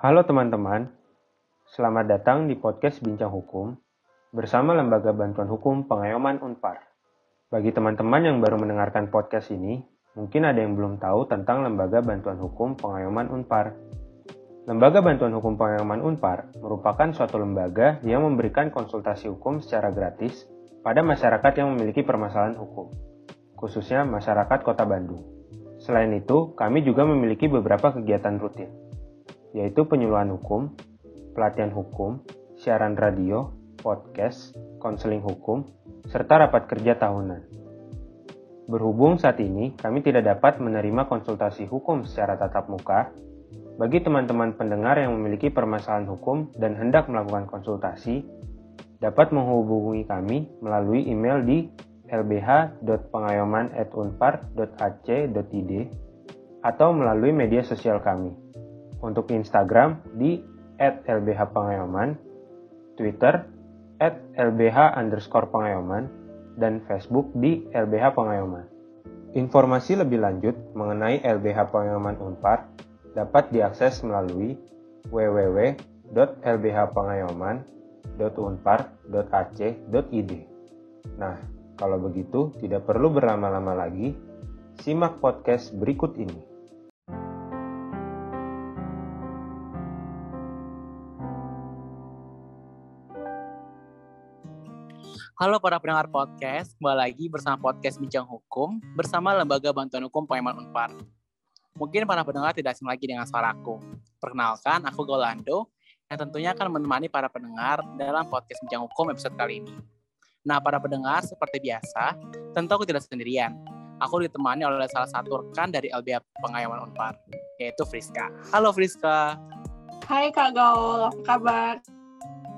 Halo teman-teman, selamat datang di podcast Bincang Hukum bersama Lembaga Bantuan Hukum Pengayoman Unpar. Bagi teman-teman yang baru mendengarkan podcast ini, mungkin ada yang belum tahu tentang Lembaga Bantuan Hukum Pengayoman Unpar. Lembaga Bantuan Hukum Pengayoman Unpar merupakan suatu lembaga yang memberikan konsultasi hukum secara gratis pada masyarakat yang memiliki permasalahan hukum, khususnya masyarakat Kota Bandung. Selain itu, kami juga memiliki beberapa kegiatan rutin, yaitu penyuluhan hukum, pelatihan hukum, siaran radio, podcast, konseling hukum, serta rapat kerja tahunan. Berhubung saat ini kami tidak dapat menerima konsultasi hukum secara tatap muka, bagi teman-teman pendengar yang memiliki permasalahan hukum dan hendak melakukan konsultasi, dapat menghubungi kami melalui email di lbh.pengayoman@unpar.ac.id atau melalui media sosial kami. Untuk Instagram di @lbhpengayoman, Twitter at lbh underscore pengayoman, dan Facebook di LBH Pengayoman. Informasi lebih lanjut mengenai LBH Pengayoman Unpar dapat diakses melalui www.lbhpengayoman.unpar.ac.id. Nah, kalau begitu tidak perlu berlama-lama lagi, simak podcast berikut ini. Halo para pendengar podcast, kembali lagi bersama podcast Bincang Hukum bersama Lembaga Bantuan Hukum Pengayoman Unpar. Mungkin para pendengar tidak asing lagi dengan suaraku. Perkenalkan, aku Golando yang tentunya akan menemani para pendengar dalam podcast Bincang Hukum episode kali ini. Nah, para pendengar, seperti biasa, tentu aku tidak sendirian. Aku ditemani oleh salah satu rekan dari LBH Pengayoman Unpar, yaitu Friska. Halo Friska. Hai Kak Gaul, apa kabar?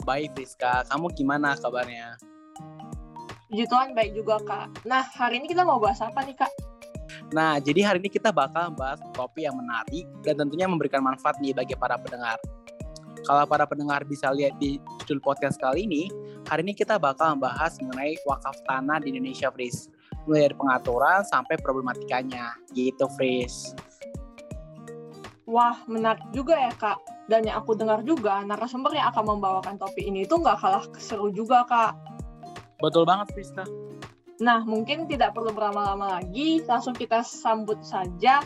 Baik Friska, kamu gimana kabarnya? Puji Tuhan baik juga Kak. Nah, hari ini kita mau bahas apa nih Kak? Nah, jadi hari ini kita bakal membahas topik yang menarik dan tentunya memberikan manfaat nih bagi para pendengar. Kalau para pendengar bisa lihat di judul podcast kali ini, hari ini kita bakal membahas mengenai wakaf tanah di Indonesia, Fris. Mulai dari pengaturan sampai problematikanya, gitu, Fris. Wah, menarik juga ya Kak. Dan yang aku dengar juga, narasumber yang akan membawakan topik ini itu nggak kalah seru juga Kak. Betul banget, Friska. Nah, mungkin tidak perlu berlama-lama lagi, langsung kita sambut saja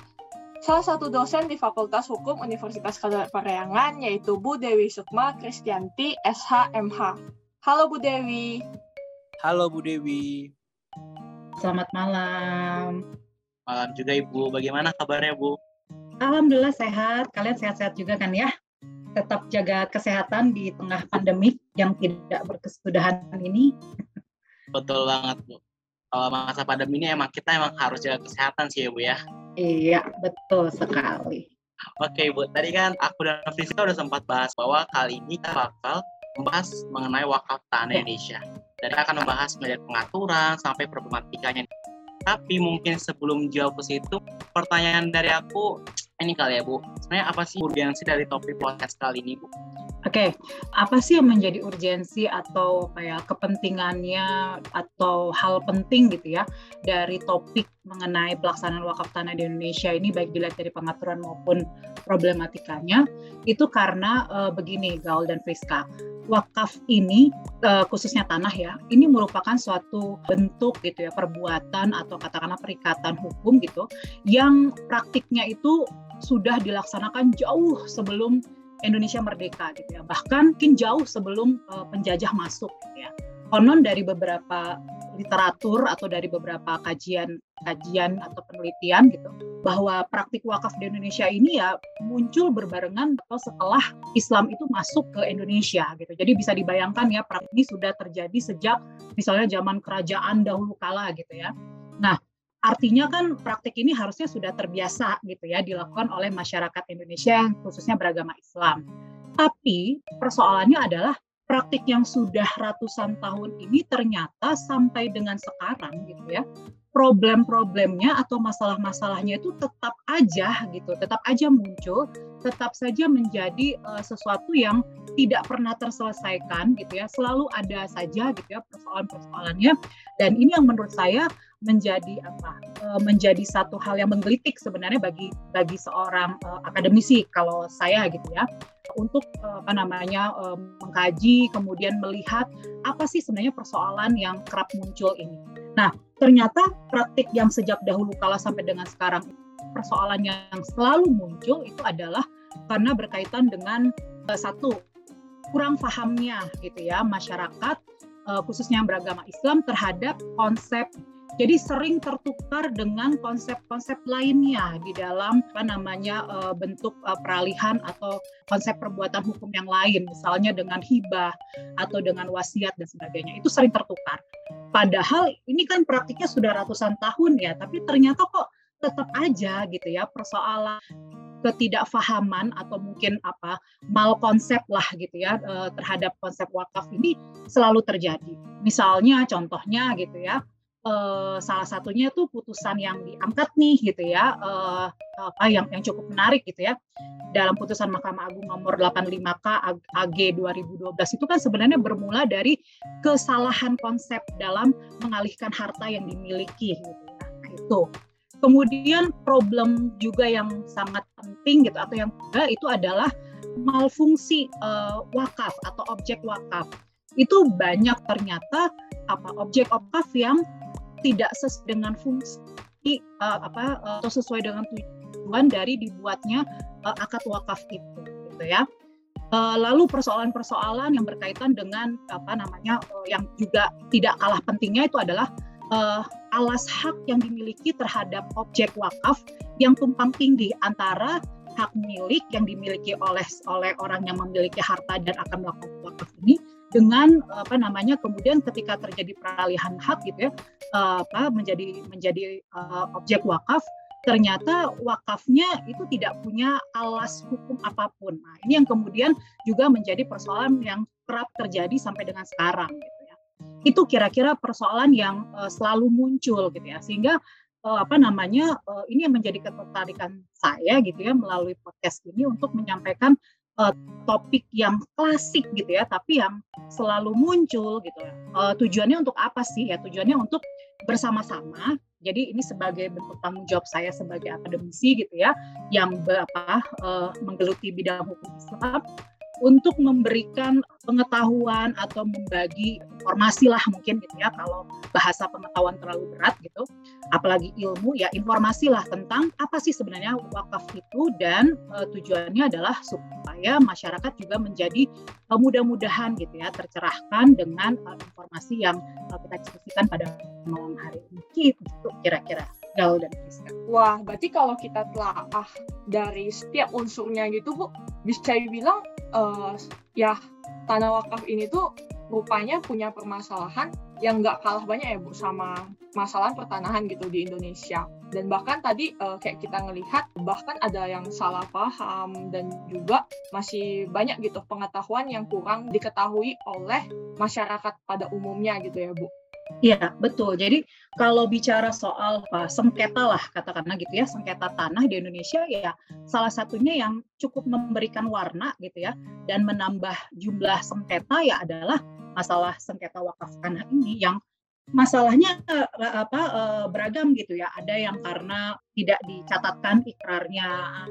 salah satu dosen di Fakultas Hukum Universitas Parayangan, yaitu Bu Dewi Sukma Kristianti, SHMH. Halo Bu Dewi. Halo Bu Dewi. Selamat malam. Malam juga Ibu. Bagaimana kabarnya Bu? Alhamdulillah sehat. Kalian sehat-sehat juga kan ya? Tetap jaga kesehatan di tengah pandemi yang tidak berkesudahan ini. Betul banget Bu. Kalau masa pandemi ini emang kita emang harus jaga kesehatan sih ya Bu ya. Iya, betul sekali. Oke Bu, tadi kan aku dan Friska udah sempat bahas bahwa kali ini kita bakal membahas mengenai wakaf tanah Indonesia. Dan kita akan membahas mulai pengaturan sampai problematikanya. Tapi mungkin sebelum jauh ke situ, pertanyaan dari aku ini kali ya Bu. Sebenarnya apa sih urgensi dari topik podcast kali ini Bu? Oke, okay. apa sih yang menjadi urgensi atau kayak kepentingannya atau hal penting gitu ya dari topik mengenai pelaksanaan wakaf tanah di Indonesia ini baik dilihat dari pengaturan maupun problematikanya itu karena uh, begini Gaul dan Friska wakaf ini uh, khususnya tanah ya ini merupakan suatu bentuk gitu ya perbuatan atau katakanlah perikatan hukum gitu yang praktiknya itu sudah dilaksanakan jauh sebelum Indonesia merdeka gitu ya. Bahkan mungkin jauh sebelum uh, penjajah masuk gitu ya. Konon dari beberapa literatur atau dari beberapa kajian kajian atau penelitian gitu bahwa praktik wakaf di Indonesia ini ya muncul berbarengan atau setelah Islam itu masuk ke Indonesia gitu. Jadi bisa dibayangkan ya praktik ini sudah terjadi sejak misalnya zaman kerajaan dahulu kala gitu ya. Nah, Artinya kan praktik ini harusnya sudah terbiasa gitu ya dilakukan oleh masyarakat Indonesia khususnya beragama Islam. Tapi persoalannya adalah praktik yang sudah ratusan tahun ini ternyata sampai dengan sekarang gitu ya problem-problemnya atau masalah-masalahnya itu tetap aja gitu, tetap aja muncul, tetap saja menjadi uh, sesuatu yang tidak pernah terselesaikan gitu ya, selalu ada saja gitu ya persoalan-persoalannya. Dan ini yang menurut saya menjadi apa? Uh, menjadi satu hal yang menggelitik sebenarnya bagi bagi seorang uh, akademisi kalau saya gitu ya. untuk apa namanya mengkaji kemudian melihat apa sih sebenarnya persoalan yang kerap muncul ini. Nah, ternyata praktik yang sejak dahulu kala sampai dengan sekarang persoalan yang selalu muncul itu adalah karena berkaitan dengan uh, satu kurang pahamnya gitu ya masyarakat uh, khususnya yang beragama Islam terhadap konsep jadi sering tertukar dengan konsep-konsep lainnya di dalam apa namanya uh, bentuk peralihan atau konsep perbuatan hukum yang lain, misalnya dengan hibah atau dengan wasiat dan sebagainya. Itu sering tertukar. Padahal ini kan praktiknya sudah ratusan tahun ya, tapi ternyata kok tetap aja gitu ya persoalan ketidakfahaman atau mungkin apa mal konsep lah gitu ya eh, terhadap konsep wakaf ini selalu terjadi. Misalnya contohnya gitu ya eh, salah satunya tuh putusan yang diangkat nih gitu ya eh, apa yang yang cukup menarik gitu ya dalam putusan Mahkamah Agung nomor 85K AG 2012 itu kan sebenarnya bermula dari kesalahan konsep dalam mengalihkan harta yang dimiliki gitu ya. Nah, itu Kemudian problem juga yang sangat penting gitu atau yang kedua itu adalah malfungsi uh, wakaf atau objek wakaf. Itu banyak ternyata apa objek wakaf yang tidak sesuai dengan fungsi uh, apa uh, atau sesuai dengan tujuan dari dibuatnya uh, akad wakaf itu gitu ya. Lalu persoalan-persoalan yang berkaitan dengan apa namanya yang juga tidak kalah pentingnya itu adalah uh, alas hak yang dimiliki terhadap objek wakaf yang tumpang tinggi antara hak milik yang dimiliki oleh oleh orang yang memiliki harta dan akan melakukan wakaf ini dengan apa namanya kemudian ketika terjadi peralihan hak gitu ya uh, apa menjadi menjadi uh, objek wakaf ternyata wakafnya itu tidak punya alas hukum apa pun. Nah, ini yang kemudian juga menjadi persoalan yang kerap terjadi sampai dengan sekarang. Gitu itu kira-kira persoalan yang uh, selalu muncul gitu ya. Sehingga uh, apa namanya uh, ini yang menjadi ketertarikan saya gitu ya melalui podcast ini untuk menyampaikan uh, topik yang klasik gitu ya tapi yang selalu muncul gitu. Ya uh, tujuannya untuk apa sih ya? Tujuannya untuk bersama-sama. Jadi ini sebagai bentuk tanggung jawab saya sebagai akademisi gitu ya yang apa uh, menggeluti bidang hukum Islam untuk memberikan pengetahuan atau membagi informasi lah mungkin gitu ya kalau bahasa pengetahuan terlalu berat gitu. Apalagi ilmu ya informasi lah tentang apa sih sebenarnya wakaf itu dan uh, tujuannya adalah supaya masyarakat juga menjadi uh, mudah-mudahan gitu ya tercerahkan dengan uh, informasi yang uh, kita diskusikan pada malam hari ini gitu kira-kira Gaul dan. Wah, berarti kalau kita telah ah dari setiap unsurnya gitu Bu, bisa dibilang uh, ya tanah wakaf ini tuh rupanya punya permasalahan yang nggak kalah banyak ya Bu sama masalah pertanahan gitu di Indonesia. Dan bahkan tadi uh, kayak kita ngelihat bahkan ada yang salah paham dan juga masih banyak gitu pengetahuan yang kurang diketahui oleh masyarakat pada umumnya gitu ya Bu. Iya, betul. Jadi kalau bicara soal apa, sengketa lah katakanlah gitu ya, sengketa tanah di Indonesia ya salah satunya yang cukup memberikan warna gitu ya dan menambah jumlah sengketa ya adalah masalah sengketa wakaf tanah ini yang masalahnya eh, apa eh, beragam gitu ya. Ada yang karena tidak dicatatkan ikrarnya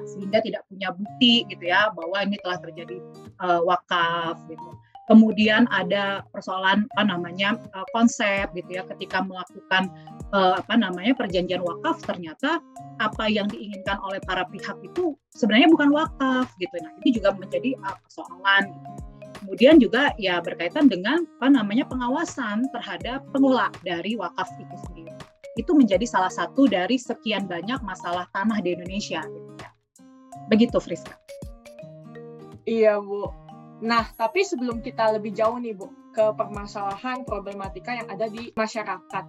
sehingga tidak punya bukti gitu ya bahwa ini telah terjadi wakaf gitu kemudian ada persoalan apa namanya uh, konsep gitu ya ketika melakukan uh, apa namanya perjanjian wakaf ternyata apa yang diinginkan oleh para pihak itu sebenarnya bukan wakaf gitu. Nah ini juga menjadi uh, persoalan. Kemudian juga ya berkaitan dengan apa namanya pengawasan terhadap pengelola dari wakaf itu sendiri. Itu menjadi salah satu dari sekian banyak masalah tanah di Indonesia gitu ya. Begitu Friska. Iya Bu Nah, tapi sebelum kita lebih jauh nih Bu, ke permasalahan problematika yang ada di masyarakat.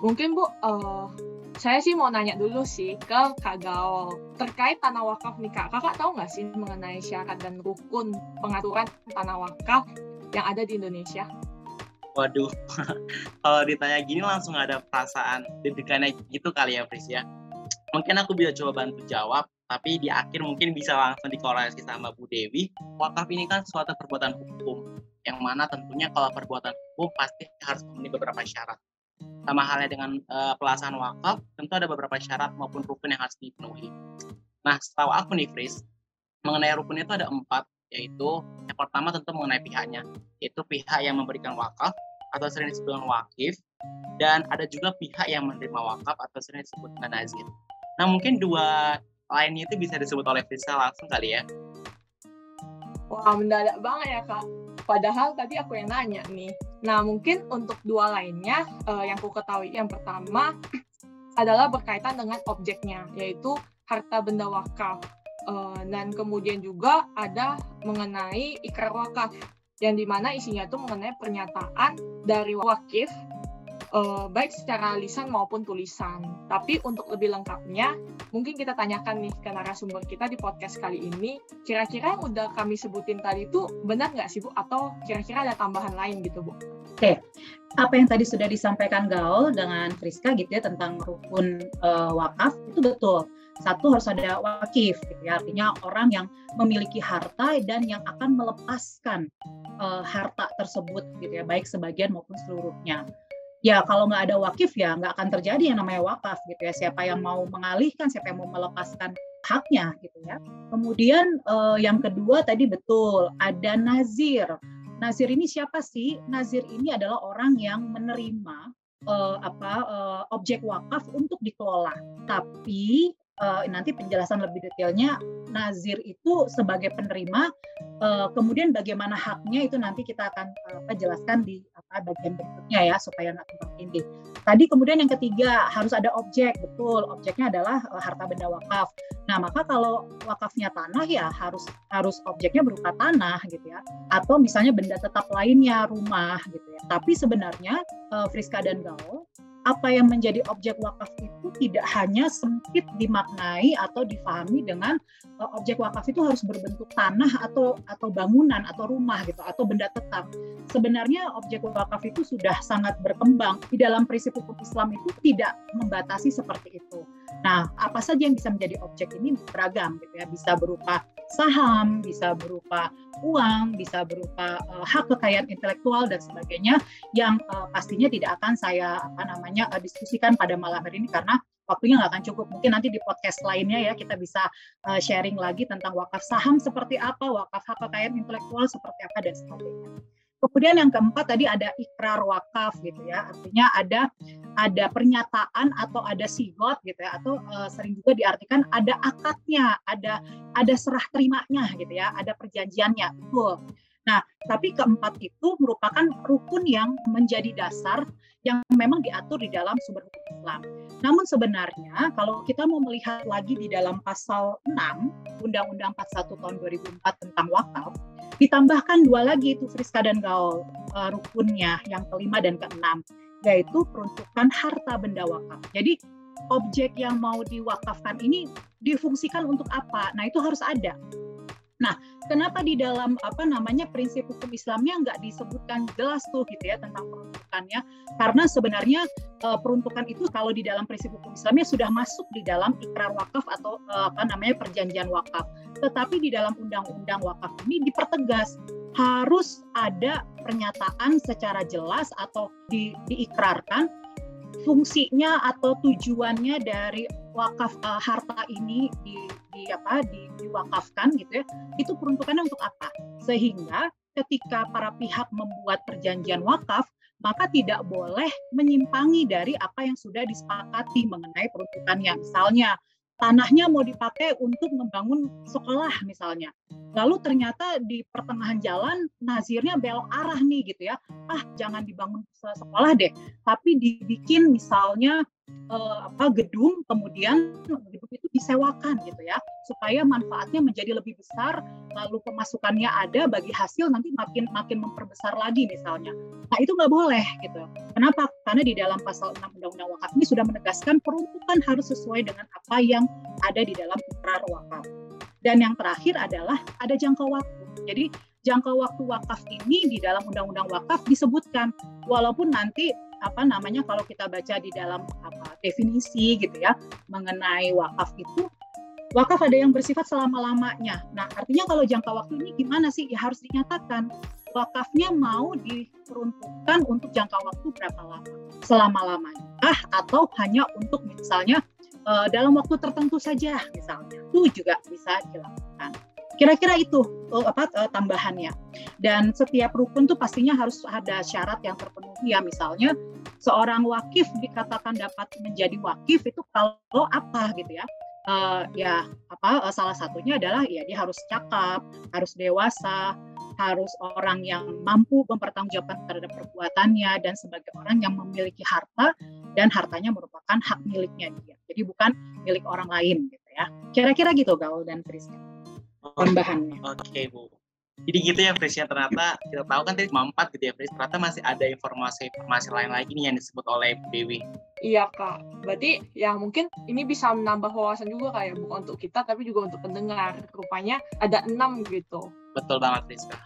Mungkin Bu, uh, saya sih mau nanya dulu sih ke Kak Gaul. Terkait tanah wakaf nih Kak, Kakak tahu nggak sih mengenai syarat dan rukun pengaturan tanah wakaf yang ada di Indonesia? Waduh, kalau ditanya gini langsung ada perasaan deg-degannya gitu kali ya, Pris ya. Mungkin aku bisa coba bantu jawab tapi di akhir mungkin bisa langsung dikorelasi sama Bu Dewi. Wakaf ini kan suatu perbuatan hukum, yang mana tentunya kalau perbuatan hukum pasti harus memenuhi beberapa syarat. Sama halnya dengan uh, pelaksanaan wakaf, tentu ada beberapa syarat maupun rukun yang harus dipenuhi. Nah, setahu aku nih, Fris, mengenai rukun itu ada empat, yaitu yang pertama tentu mengenai pihaknya, yaitu pihak yang memberikan wakaf atau sering disebut dengan wakif, dan ada juga pihak yang menerima wakaf atau sering disebut dengan nazir. Nah mungkin dua lainnya itu bisa disebut oleh Frisa langsung kali ya. Wah mendadak banget ya kak. Padahal tadi aku yang nanya nih. Nah mungkin untuk dua lainnya uh, yang ku ketahui yang pertama adalah berkaitan dengan objeknya yaitu harta benda wakaf. Uh, dan kemudian juga ada mengenai ikrar wakaf yang di mana isinya itu mengenai pernyataan dari wakif uh, baik secara lisan maupun tulisan. Tapi untuk lebih lengkapnya, mungkin kita tanyakan nih ke narasumber kita di podcast kali ini, kira-kira yang udah kami sebutin tadi itu benar nggak sih Bu? Atau kira-kira ada tambahan lain gitu Bu? Oke, apa yang tadi sudah disampaikan Gaul dengan Friska gitu ya tentang rukun uh, wakaf itu betul. Satu harus ada wakif, gitu ya. artinya orang yang memiliki harta dan yang akan melepaskan uh, harta tersebut, gitu ya, baik sebagian maupun seluruhnya ya kalau nggak ada wakif ya nggak akan terjadi yang namanya wakaf gitu ya. Siapa yang mau mengalihkan siapa yang mau melepaskan haknya gitu ya. Kemudian eh, yang kedua tadi betul ada nazir. Nazir ini siapa sih? Nazir ini adalah orang yang menerima eh, apa eh, objek wakaf untuk dikelola. Tapi uh, nanti penjelasan lebih detailnya nazir itu sebagai penerima uh, kemudian bagaimana haknya itu nanti kita akan uh, jelaskan di apa bagian berikutnya ya supaya nggak tindih. Tadi kemudian yang ketiga harus ada objek betul objeknya adalah uh, harta benda wakaf. Nah maka kalau wakafnya tanah ya harus harus objeknya berupa tanah gitu ya atau misalnya benda tetap lainnya rumah gitu ya. Tapi sebenarnya uh, Friska dan Gaul apa yang menjadi objek wakaf itu tidak hanya sempit dimaknai atau difahami dengan uh, objek wakaf itu harus berbentuk tanah atau atau bangunan atau rumah gitu atau benda tetap. Sebenarnya objek wakaf itu sudah sangat berkembang di dalam prinsip hukum Islam itu tidak membatasi seperti itu. Nah, apa saja yang bisa menjadi objek ini beragam gitu ya, bisa berupa saham, bisa berupa uang, bisa berupa uh, hak kekayaan intelektual dan sebagainya yang uh, pastinya tidak akan saya apa namanya uh, diskusikan pada malam hari ini karena waktunya nggak akan cukup. Mungkin nanti di podcast lainnya ya kita bisa uh, sharing lagi tentang wakaf saham seperti apa, wakaf hak kekayaan intelektual seperti apa dan sebagainya. Kemudian yang keempat tadi ada ikrar wakaf gitu ya, artinya ada ada pernyataan atau ada sigot gitu ya, atau uh, sering juga diartikan ada akadnya, ada ada serah terimanya gitu ya, ada perjanjiannya, betul. Nah, tapi keempat itu merupakan rukun yang menjadi dasar yang memang diatur di dalam sumber hukum Islam. Namun sebenarnya kalau kita mau melihat lagi di dalam pasal 6 Undang-Undang 41 tahun 2004 tentang wakaf, ditambahkan dua lagi itu Friska dan Gaul uh, rukunnya yang kelima dan keenam, yaitu peruntukan harta benda wakaf. Jadi objek yang mau diwakafkan ini difungsikan untuk apa? Nah itu harus ada. Nah, kenapa di dalam apa namanya prinsip hukum Islamnya nggak disebutkan jelas tuh gitu ya tentang peruntukannya? Karena sebenarnya uh, peruntukan itu kalau di dalam prinsip hukum Islamnya sudah masuk di dalam ikrar wakaf atau uh, apa namanya perjanjian wakaf. Tetapi di dalam undang-undang wakaf ini dipertegas harus ada pernyataan secara jelas atau di, diikrarkan fungsinya atau tujuannya dari wakaf uh, harta ini di, di apa di, diwakafkan gitu ya itu peruntukannya untuk apa sehingga ketika para pihak membuat perjanjian wakaf maka tidak boleh menyimpangi dari apa yang sudah disepakati mengenai peruntukannya misalnya tanahnya mau dipakai untuk membangun sekolah misalnya. Lalu ternyata di pertengahan jalan nazirnya belok arah nih gitu ya. Ah, jangan dibangun sekolah deh, tapi dibikin misalnya eh, apa gedung kemudian gedung itu disewakan gitu ya supaya manfaatnya menjadi lebih besar lalu pemasukannya ada bagi hasil nanti makin makin memperbesar lagi misalnya. Nah itu nggak boleh gitu. Kenapa? Karena di dalam pasal 6 undang-undang wakaf ini sudah menegaskan peruntukan harus sesuai dengan apa yang ada di dalam ikrar wakaf. Dan yang terakhir adalah ada jangka waktu. Jadi jangka waktu wakaf ini di dalam undang-undang wakaf disebutkan walaupun nanti apa namanya kalau kita baca di dalam apa definisi gitu ya mengenai wakaf itu wakaf ada yang bersifat selama-lamanya. Nah, artinya kalau jangka waktu ini gimana sih? Ya harus dinyatakan wakafnya mau diperuntukkan untuk jangka waktu berapa lama? Selama-lamanya. Ah, atau hanya untuk misalnya uh, dalam waktu tertentu saja misalnya. Itu juga bisa dilakukan. Kira-kira itu uh, apa uh, tambahannya. Dan setiap rukun tuh pastinya harus ada syarat yang terpenuhi ya. Misalnya seorang wakif dikatakan dapat menjadi wakif itu kalau apa gitu ya. Uh, ya apa uh, salah satunya adalah ya dia harus cakap, harus dewasa, harus orang yang mampu mempertanggungjawabkan terhadap perbuatannya dan sebagai orang yang memiliki harta dan hartanya merupakan hak miliknya dia. Jadi bukan milik orang lain gitu ya. Kira-kira gitu Gaul dan Friska. Tambahannya. Oke okay, Bu. Jadi gitu ya Fris ya ternyata kita tahu kan tadi cuma empat gitu ya Fris ternyata masih ada informasi-informasi lain lagi nih yang disebut oleh Dewi. Iya kak, berarti ya mungkin ini bisa menambah wawasan juga kayak ya, bukan untuk kita tapi juga untuk pendengar. Rupanya ada enam gitu. Betul banget Rizka.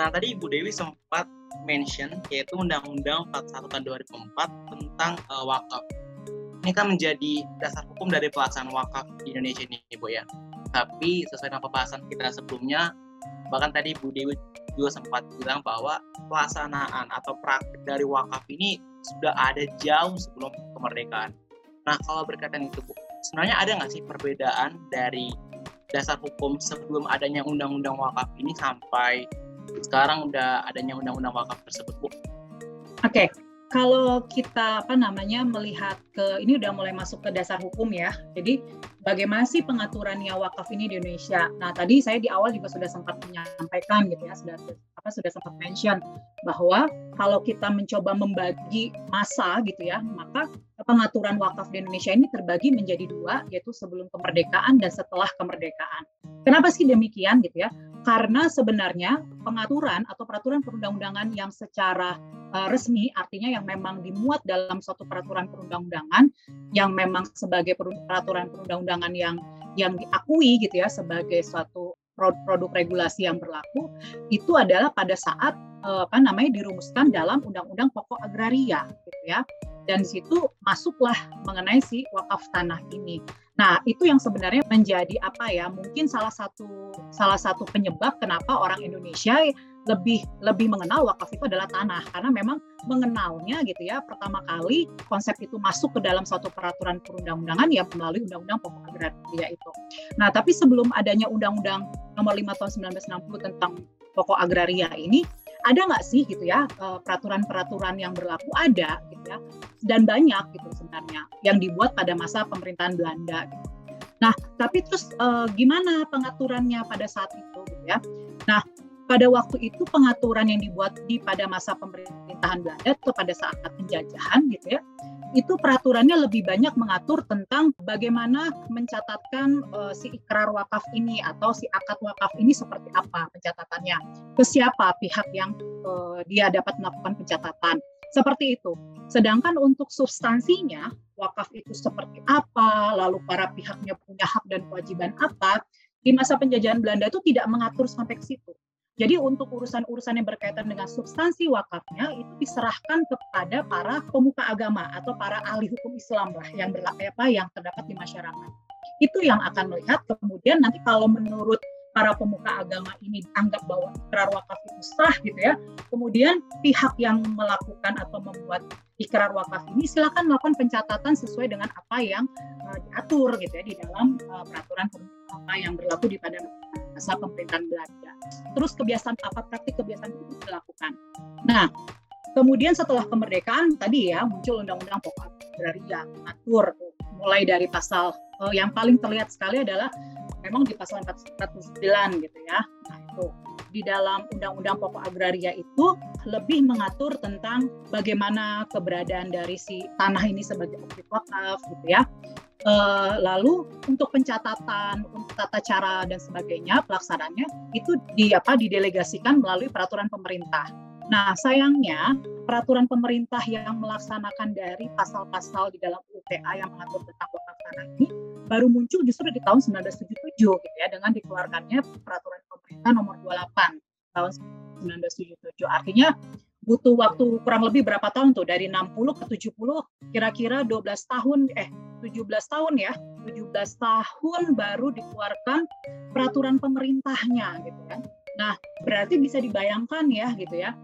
Nah tadi Ibu Dewi sempat mention yaitu Undang-Undang 41 tahun 2004 tentang uh, wakaf. Ini kan menjadi dasar hukum dari pelaksanaan wakaf di Indonesia ini, Ibu ya. Tapi sesuai dengan pembahasan kita sebelumnya, bahkan tadi Bu Dewi juga sempat bilang bahwa pelaksanaan atau praktik dari wakaf ini sudah ada jauh sebelum kemerdekaan. Nah, kalau berkaitan itu, Bu, sebenarnya ada nggak sih perbedaan dari dasar hukum sebelum adanya undang-undang wakaf ini sampai sekarang udah adanya undang-undang wakaf tersebut, Bu? Oke, okay kalau kita apa namanya melihat ke ini udah mulai masuk ke dasar hukum ya. Jadi bagaimana sih pengaturannya wakaf ini di Indonesia? Nah tadi saya di awal juga sudah sempat menyampaikan gitu ya, sudah apa sudah sempat mention bahwa kalau kita mencoba membagi masa gitu ya, maka pengaturan wakaf di Indonesia ini terbagi menjadi dua, yaitu sebelum kemerdekaan dan setelah kemerdekaan. Kenapa sih demikian gitu ya? Karena sebenarnya pengaturan atau peraturan perundang-undangan yang secara uh, resmi artinya yang memang dimuat dalam suatu peraturan perundang-undangan yang memang sebagai peraturan perundang-undangan yang yang diakui gitu ya sebagai suatu produk regulasi yang berlaku itu adalah pada saat uh, apa namanya dirumuskan dalam undang-undang pokok agraria gitu ya dan di situ masuklah mengenai si wakaf tanah ini. Nah, itu yang sebenarnya menjadi apa ya? Mungkin salah satu salah satu penyebab kenapa orang Indonesia lebih lebih mengenal wakaf itu adalah tanah karena memang mengenalnya gitu ya pertama kali konsep itu masuk ke dalam suatu peraturan perundang-undangan ya melalui undang-undang pokok agraria itu. Nah, tapi sebelum adanya undang-undang nomor 5 tahun 1960 tentang pokok agraria ini ada nggak sih gitu ya eh, peraturan-peraturan yang berlaku ada gitu ya dan banyak gitu sebenarnya yang dibuat pada masa pemerintahan Belanda. Gitu. Nah, tapi terus uh, gimana pengaturannya pada saat itu gitu ya? Nah, pada waktu itu pengaturan yang dibuat di pada masa pemerintahan Belanda atau pada saat penjajahan gitu ya itu peraturannya lebih banyak mengatur tentang bagaimana mencatatkan uh, si ikrar wakaf ini atau si akad wakaf ini seperti apa pencatatannya ke siapa pihak yang uh, dia dapat melakukan pencatatan seperti itu. Sedangkan untuk substansinya wakaf itu seperti apa, lalu para pihaknya punya hak dan kewajiban apa, di masa penjajahan Belanda itu tidak mengatur sampai ke situ. Jadi untuk urusan-urusan yang berkaitan dengan substansi wakafnya itu diserahkan kepada para pemuka agama atau para ahli hukum Islam lah yang berlaku apa yang terdapat di masyarakat. Itu yang akan melihat kemudian nanti kalau menurut para pemuka agama ini anggap bahwa ikrar wakaf itu sah gitu ya. Kemudian pihak yang melakukan atau membuat ikrar wakaf ini silakan melakukan pencatatan sesuai dengan apa yang uh, diatur gitu ya di dalam uh, peraturan apa yang berlaku di pada masa pemerintahan Belanda. Terus kebiasaan apa praktik kebiasaan itu dilakukan. Nah, kemudian setelah kemerdekaan tadi ya muncul undang-undang pokok agraria mengatur mulai dari pasal uh, yang paling terlihat sekali adalah memang di pasal 409 gitu ya. Nah, itu di dalam undang-undang pokok agraria itu lebih mengatur tentang bagaimana keberadaan dari si tanah ini sebagai objek wakaf gitu ya. Uh, lalu untuk pencatatan, untuk tata cara dan sebagainya pelaksanaannya itu di apa didelegasikan melalui peraturan pemerintah. Nah, sayangnya peraturan pemerintah yang melaksanakan dari pasal-pasal di dalam UTA yang mengatur tentang tanah ini baru muncul justru di tahun 1977 gitu ya dengan dikeluarkannya peraturan pemerintah nomor 28 tahun 1977. Artinya butuh waktu kurang lebih berapa tahun tuh? Dari 60 ke 70 kira-kira 12 tahun eh 17 tahun ya. 17 tahun baru dikeluarkan peraturan pemerintahnya gitu kan. Nah berarti bisa dibayangkan ya gitu ya.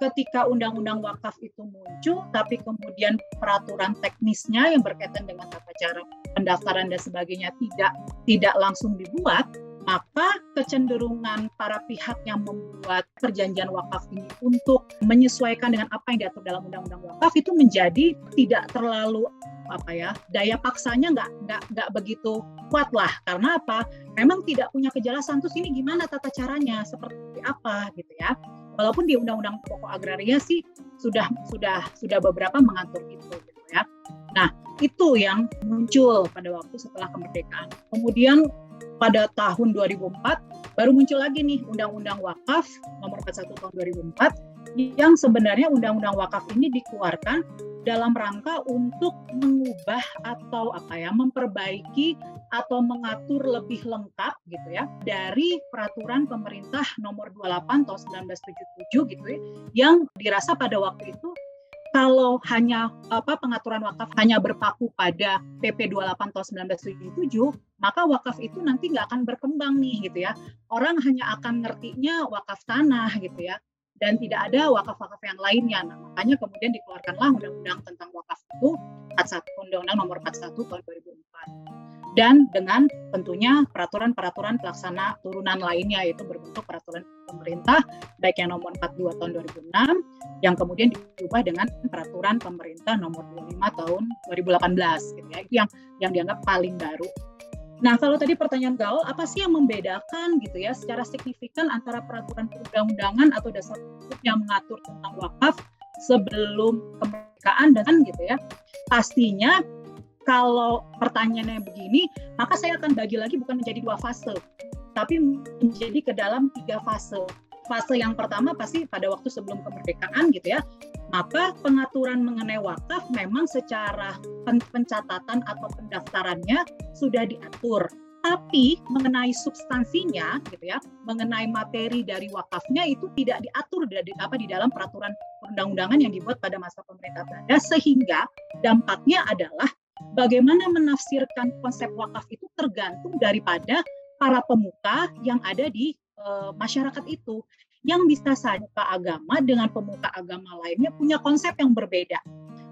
Ketika undang-undang wakaf itu muncul tapi kemudian peraturan teknisnya yang berkaitan dengan tata cara pendaftaran dan sebagainya tidak tidak langsung dibuat maka kecenderungan para pihak yang membuat perjanjian wakaf ini untuk menyesuaikan dengan apa yang diatur dalam undang-undang wakaf itu menjadi tidak terlalu apa ya daya paksanya nggak nggak nggak begitu kuat lah karena apa? Memang tidak punya kejelasan terus ini gimana tata caranya? Seperti apa? Gitu ya. Walaupun di undang-undang pokok agraria sih sudah sudah sudah beberapa mengatur itu gitu ya. Nah itu yang muncul pada waktu setelah kemerdekaan. Kemudian pada tahun 2004 baru muncul lagi nih Undang-Undang Wakaf nomor 41 tahun 2004 yang sebenarnya Undang-Undang Wakaf ini dikeluarkan dalam rangka untuk mengubah atau apa ya memperbaiki atau mengatur lebih lengkap gitu ya dari peraturan pemerintah nomor 28 tahun 1977 gitu ya yang dirasa pada waktu itu kalau hanya apa pengaturan wakaf hanya berpaku pada PP 28 tahun 1977, maka wakaf itu nanti nggak akan berkembang nih gitu ya. Orang hanya akan ngertinya wakaf tanah gitu ya dan tidak ada wakaf-wakaf yang lainnya. Nah, makanya kemudian dikeluarkanlah undang-undang tentang wakaf itu Undang-Undang Nomor 41 tahun 2004 dan dengan tentunya peraturan-peraturan pelaksana turunan lainnya yaitu berbentuk peraturan pemerintah baik yang nomor 42 tahun 2006 yang kemudian diubah dengan peraturan pemerintah nomor 25 tahun 2018 gitu ya itu yang yang dianggap paling baru. Nah, kalau tadi pertanyaan Gaul, apa sih yang membedakan gitu ya secara signifikan antara peraturan perundang-undangan atau dasar hukum yang mengatur tentang wakaf sebelum kemerdekaan dan gitu ya. Pastinya kalau pertanyaannya begini, maka saya akan bagi lagi bukan menjadi dua fase, tapi menjadi ke dalam tiga fase. Fase yang pertama pasti pada waktu sebelum kemerdekaan gitu ya, maka pengaturan mengenai wakaf memang secara pencatatan atau pendaftarannya sudah diatur. Tapi mengenai substansinya, gitu ya, mengenai materi dari wakafnya itu tidak diatur di, apa di dalam peraturan perundang-undangan yang dibuat pada masa pemerintah Belanda, sehingga dampaknya adalah bagaimana menafsirkan konsep wakaf itu tergantung daripada para pemuka yang ada di e, masyarakat itu yang bisa saja agama dengan pemuka agama lainnya punya konsep yang berbeda.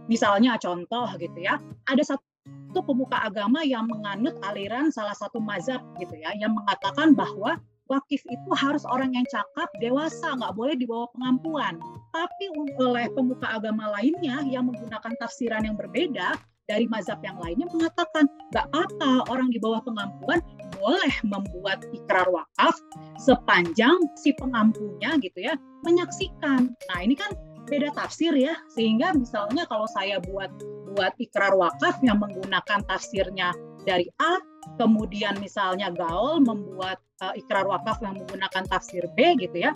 Misalnya contoh gitu ya, ada satu pemuka agama yang menganut aliran salah satu mazhab gitu ya, yang mengatakan bahwa wakif itu harus orang yang cakap, dewasa, nggak boleh dibawa pengampuan. Tapi oleh pemuka agama lainnya yang menggunakan tafsiran yang berbeda, dari mazhab yang lainnya mengatakan nggak apa orang di bawah pengampuan boleh membuat ikrar wakaf sepanjang si pengampunya gitu ya menyaksikan. Nah ini kan beda tafsir ya sehingga misalnya kalau saya buat buat ikrar wakaf yang menggunakan tafsirnya dari A kemudian misalnya Gaul membuat uh, ikrar wakaf yang menggunakan tafsir B gitu ya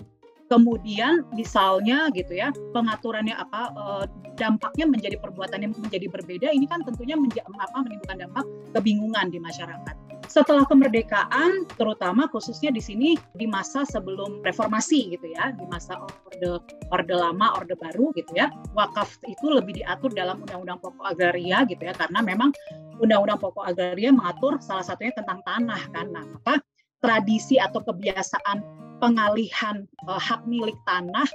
kemudian misalnya gitu ya pengaturannya apa eh, dampaknya menjadi perbuatan yang menjadi berbeda ini kan tentunya apa menimbulkan dampak kebingungan di masyarakat. Setelah kemerdekaan, terutama khususnya di sini di masa sebelum reformasi gitu ya, di masa orde orde lama, orde baru gitu ya, wakaf itu lebih diatur dalam undang-undang pokok agraria gitu ya, karena memang undang-undang pokok agraria mengatur salah satunya tentang tanah kan, nah maka tradisi atau kebiasaan pengalihan uh, hak milik tanah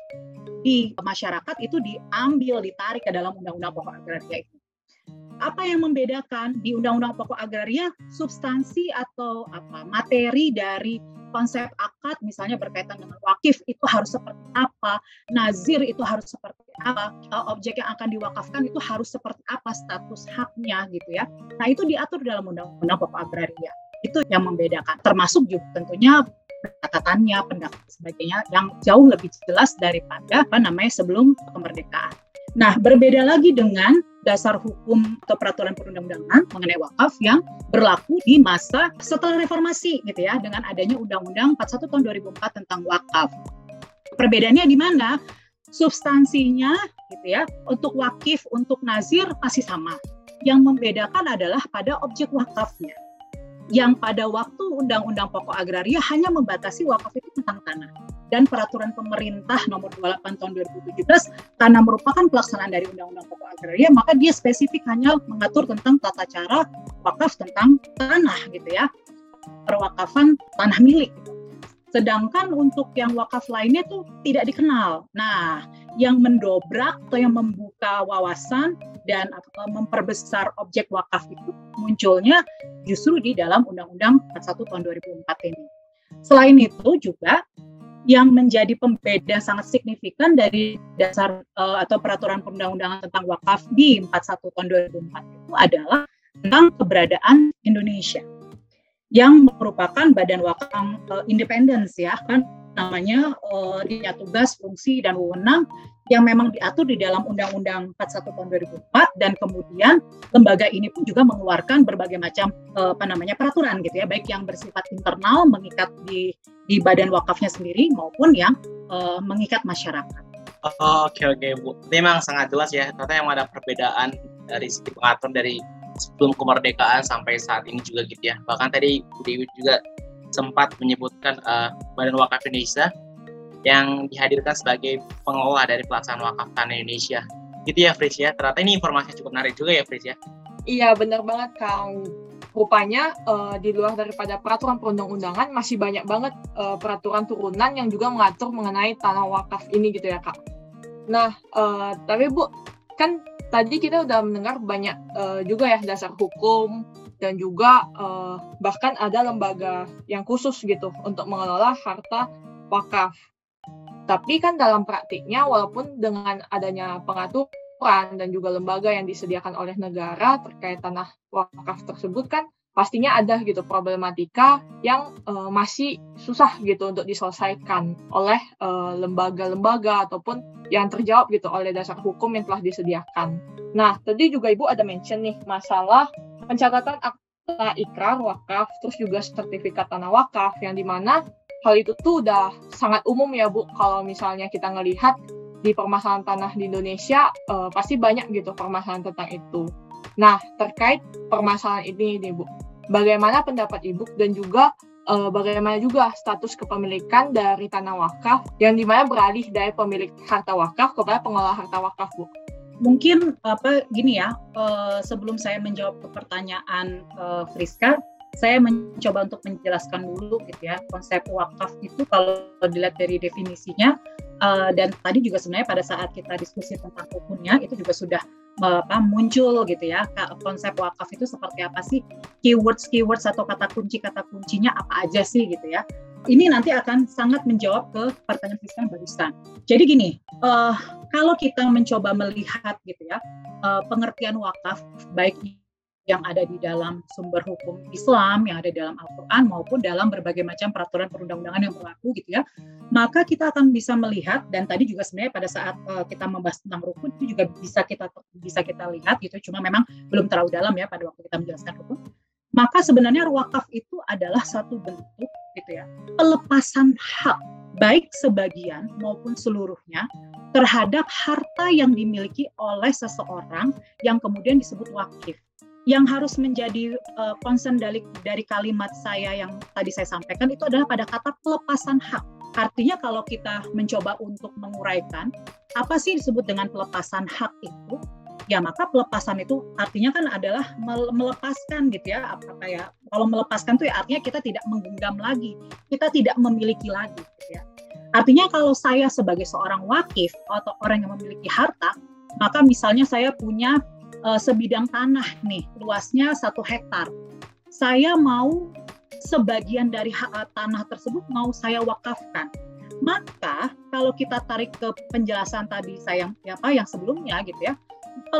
di masyarakat itu diambil, ditarik ke dalam Undang-Undang Pokok Agraria itu. Apa yang membedakan di Undang-Undang Pokok Agraria substansi atau apa materi dari konsep akad misalnya berkaitan dengan wakif itu harus seperti apa, nazir itu harus seperti apa, eh, objek yang akan diwakafkan itu harus seperti apa status haknya gitu ya. Nah itu diatur dalam Undang-Undang Pokok Agraria. Itu yang membedakan. Termasuk juga tentunya catatannya, pendaftar sebagainya yang jauh lebih jelas daripada apa namanya sebelum kemerdekaan. Nah, berbeda lagi dengan dasar hukum atau peraturan perundang-undangan mengenai wakaf yang berlaku di masa setelah reformasi gitu ya dengan adanya Undang-Undang 41 tahun 2004 tentang wakaf. Perbedaannya di mana? Substansinya gitu ya, untuk wakif, untuk nazir masih sama. Yang membedakan adalah pada objek wakafnya yang pada waktu Undang-Undang Pokok Agraria hanya membatasi wakaf itu tentang tanah dan peraturan pemerintah nomor 28 tahun 2017 karena merupakan pelaksanaan dari Undang-Undang Pokok Agraria maka dia spesifik hanya mengatur tentang tata cara wakaf tentang tanah gitu ya perwakafan tanah milik. Sedangkan untuk yang wakaf lainnya tuh tidak dikenal. Nah, yang mendobrak atau yang membuka wawasan dan memperbesar objek wakaf itu munculnya justru di dalam Undang-Undang 41 tahun 2004 ini. Selain itu juga yang menjadi pembeda sangat signifikan dari dasar uh, atau peraturan perundang-undangan tentang wakaf di 41 tahun 2004 itu adalah tentang keberadaan Indonesia yang merupakan badan wakaf uh, independen ya kan namanya uh, tugas, fungsi dan wewenang yang memang diatur di dalam Undang-Undang 41 tahun 2004 dan kemudian lembaga ini pun juga mengeluarkan berbagai macam uh, apa namanya peraturan gitu ya baik yang bersifat internal mengikat di di badan wakafnya sendiri maupun yang uh, mengikat masyarakat. Oh, oke oke Bu. Memang sangat jelas ya ternyata yang ada perbedaan dari segi pengaturan dari sebelum kemerdekaan sampai saat ini juga gitu ya. Bahkan tadi Dewi juga sempat menyebutkan uh, Badan Wakaf Indonesia yang dihadirkan sebagai pengelola dari pelaksanaan wakaf tanah Indonesia. Gitu ya Fris ya. Ternyata ini informasi cukup menarik juga ya Fris ya. Iya benar banget Kang. Rupanya uh, di luar daripada peraturan perundang-undangan masih banyak banget uh, peraturan turunan yang juga mengatur mengenai tanah wakaf ini gitu ya Kak. Nah, uh, tapi Bu, kan tadi kita udah mendengar banyak uh, juga ya dasar hukum dan juga uh, bahkan ada lembaga yang khusus gitu untuk mengelola harta wakaf. Tapi kan dalam praktiknya walaupun dengan adanya pengaturan dan juga lembaga yang disediakan oleh negara terkait tanah wakaf tersebut kan pastinya ada gitu problematika yang uh, masih susah gitu untuk diselesaikan oleh eh, lembaga-lembaga uh, ataupun yang terjawab gitu oleh dasar hukum yang telah disediakan. Nah, tadi juga Ibu ada mention nih masalah pencatatan akta ikrar wakaf, terus juga sertifikat tanah wakaf yang di mana hal itu tuh udah sangat umum ya Bu kalau misalnya kita ngelihat di permasalahan tanah di Indonesia uh, pasti banyak gitu permasalahan tentang itu. Nah terkait permasalahan ini nih Bu, bagaimana pendapat Ibu dan juga uh, bagaimana juga status kepemilikan dari tanah wakaf yang di mana beralih dari pemilik harta wakaf kepada pengelola harta wakaf Bu? Mungkin apa gini ya uh, sebelum saya menjawab pertanyaan uh, Friska, saya mencoba untuk menjelaskan dulu gitu ya konsep wakaf itu kalau dilihat dari definisinya uh, dan tadi juga sebenarnya pada saat kita diskusi tentang hukumnya itu juga sudah apa muncul gitu ya konsep wakaf itu seperti apa sih keywords keywords atau kata kunci kata kuncinya apa aja sih gitu ya ini nanti akan sangat menjawab ke pertanyaan Kristen barusan. Jadi gini, uh, kalau kita mencoba melihat gitu ya uh, pengertian wakaf baik yang ada di dalam sumber hukum Islam, yang ada di dalam Al-Quran, maupun dalam berbagai macam peraturan perundang-undangan yang berlaku gitu ya, maka kita akan bisa melihat, dan tadi juga sebenarnya pada saat uh, kita membahas tentang rukun, itu juga bisa kita bisa kita lihat gitu, cuma memang belum terlalu dalam ya pada waktu kita menjelaskan rukun, maka sebenarnya wakaf itu adalah satu bentuk gitu ya, pelepasan hak, baik sebagian maupun seluruhnya, terhadap harta yang dimiliki oleh seseorang yang kemudian disebut wakif yang harus menjadi uh, concern dari, dari kalimat saya yang tadi saya sampaikan itu adalah pada kata pelepasan hak. Artinya kalau kita mencoba untuk menguraikan apa sih disebut dengan pelepasan hak itu, ya maka pelepasan itu artinya kan adalah melepaskan gitu ya apa kayak kalau melepaskan itu ya artinya kita tidak menggenggam lagi, kita tidak memiliki lagi gitu ya. Artinya kalau saya sebagai seorang wakif atau orang yang memiliki harta, maka misalnya saya punya uh, sebidang tanah nih, luasnya satu hektar. Saya mau sebagian dari hak uh, tanah tersebut mau saya wakafkan. Maka kalau kita tarik ke penjelasan tadi saya ya apa yang sebelumnya gitu ya,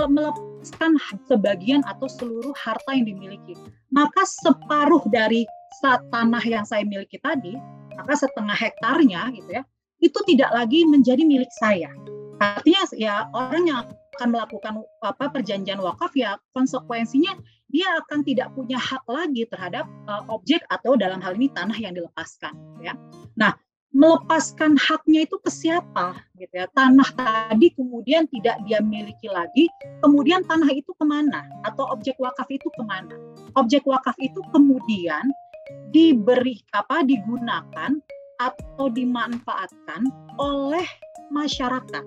melepaskan sebagian atau seluruh harta yang dimiliki, maka separuh dari tanah yang saya miliki tadi, maka setengah hektarnya gitu ya, itu tidak lagi menjadi milik saya. Artinya ya orang yang akan melakukan apa perjanjian wakaf ya konsekuensinya dia akan tidak punya hak lagi terhadap uh, objek atau dalam hal ini tanah yang dilepaskan ya. Nah, melepaskan haknya itu ke siapa gitu ya. Tanah tadi kemudian tidak dia miliki lagi, kemudian tanah itu ke mana atau objek wakaf itu ke mana? Objek wakaf itu kemudian diberi apa digunakan atau dimanfaatkan oleh masyarakat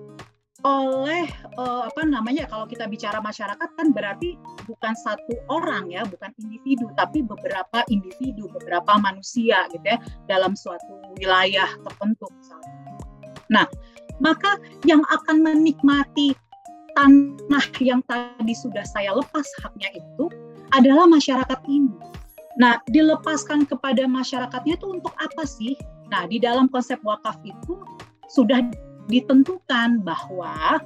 oleh uh, apa namanya kalau kita bicara masyarakat kan berarti bukan satu orang ya bukan individu tapi beberapa individu beberapa manusia gitu ya dalam suatu wilayah tertentu misalnya. Nah maka yang akan menikmati tanah yang tadi sudah saya lepas haknya itu adalah masyarakat ini Nah, dilepaskan kepada masyarakatnya itu untuk apa sih? Nah, di dalam konsep wakaf itu sudah ditentukan bahwa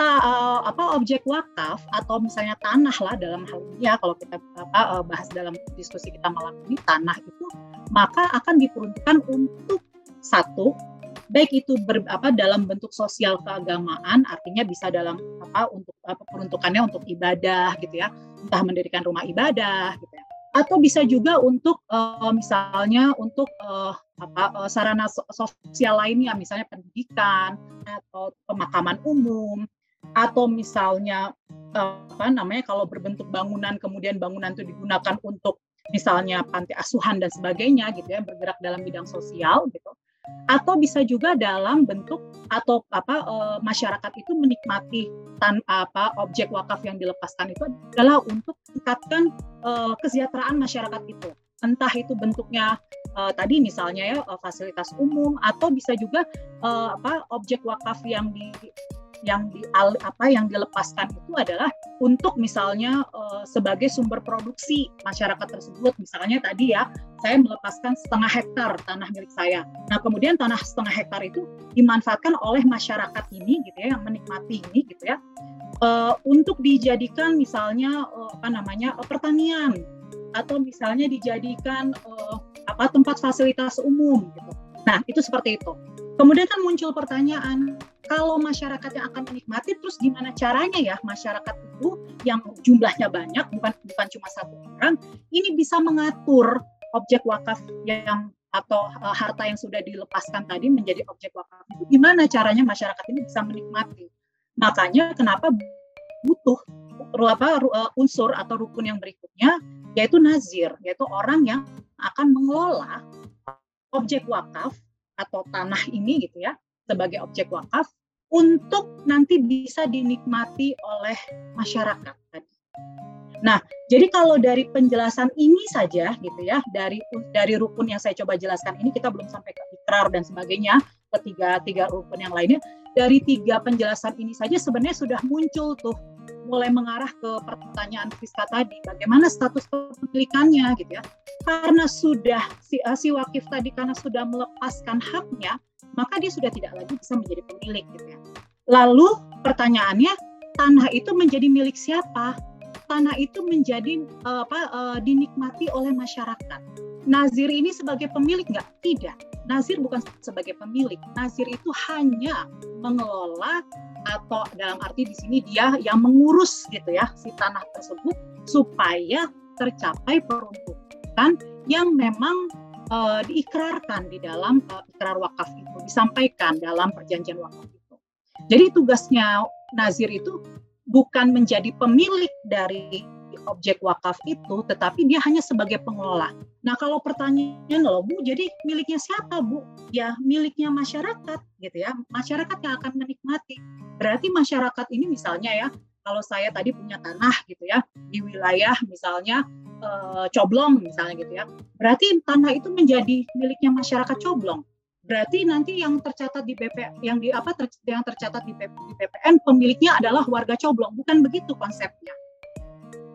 uh, apa objek wakaf atau misalnya tanah lah dalam hal ini ya kalau kita apa, uh, bahas dalam diskusi kita malam ini tanah itu maka akan diperuntukkan untuk satu baik itu ber, apa dalam bentuk sosial keagamaan artinya bisa dalam apa untuk apa peruntukannya untuk ibadah gitu ya entah mendirikan rumah ibadah gitu ya atau bisa juga untuk uh, misalnya untuk uh, apa uh, sarana sosial lainnya misalnya pendidikan atau pemakaman umum atau misalnya uh, apa namanya kalau berbentuk bangunan kemudian bangunan itu digunakan untuk misalnya panti asuhan dan sebagainya gitu ya bergerak dalam bidang sosial gitu atau bisa juga dalam bentuk atau apa e, masyarakat itu menikmati tan apa objek wakaf yang dilepaskan itu adalah untuk tingkatkan e, kesejahteraan masyarakat itu. Entah itu bentuknya uh, tadi misalnya ya fasilitas umum atau bisa juga uh, apa objek wakaf yang di yang di apa yang dilepaskan itu adalah untuk misalnya uh, sebagai sumber produksi masyarakat tersebut. Misalnya tadi ya saya melepaskan setengah hektar tanah milik saya. Nah kemudian tanah setengah hektar itu dimanfaatkan oleh masyarakat ini gitu ya yang menikmati ini gitu ya. Uh, untuk dijadikan misalnya uh, apa namanya uh, pertanian. Atau misalnya dijadikan uh, apa tempat fasilitas umum gitu. Nah itu seperti itu kemudian kan muncul pertanyaan kalau masyarakat yang akan menikmati terus gimana caranya ya masyarakat itu yang jumlahnya banyak bukan bukan cuma satu orang ini bisa mengatur objek wakaf yang atau uh, harta yang sudah dilepaskan tadi menjadi objek wakaf itu gimana caranya masyarakat ini bisa menikmati? Makanya kenapa butuh apa uh, unsur atau rukun yang berikutnya yaitu nazir yaitu orang yang akan mengelola objek wakaf atau tanah ini gitu ya sebagai objek wakaf untuk nanti bisa dinikmati oleh masyarakat tadi. Nah, jadi kalau dari penjelasan ini saja gitu ya, dari dari rukun yang saya coba jelaskan ini kita belum sampai ke ikrar dan sebagainya, ketiga tiga rukun yang lainnya. Dari tiga penjelasan ini saja sebenarnya sudah muncul tuh mulai mengarah ke pertanyaan Friska tadi, bagaimana status kepemilikannya gitu ya. Karena sudah si, si wakif tadi karena sudah melepaskan haknya, maka dia sudah tidak lagi bisa menjadi pemilik gitu ya. Lalu pertanyaannya, tanah itu menjadi milik siapa? Tanah itu menjadi uh, apa uh, dinikmati oleh masyarakat. Nazir ini sebagai pemilik nggak? Tidak. Nazir bukan sebagai pemilik. Nazir itu hanya mengelola atau dalam arti di sini dia yang mengurus gitu ya si tanah tersebut supaya tercapai peruntukan yang memang uh, diikrarkan di dalam uh, ikrar wakaf itu, disampaikan dalam perjanjian wakaf itu. Jadi tugasnya nazir itu bukan menjadi pemilik dari objek wakaf itu, tetapi dia hanya sebagai pengelola. Nah, kalau pertanyaan loh, Bu, jadi miliknya siapa, Bu? Ya, miliknya masyarakat, gitu ya. Masyarakat yang akan menikmati. Berarti masyarakat ini misalnya ya, kalau saya tadi punya tanah gitu ya di wilayah misalnya e, Coblong misalnya gitu ya. Berarti tanah itu menjadi miliknya masyarakat Coblong. Berarti nanti yang tercatat di BP yang di apa ter, yang tercatat di, BP, di BPN pemiliknya adalah warga Coblong, bukan begitu konsepnya.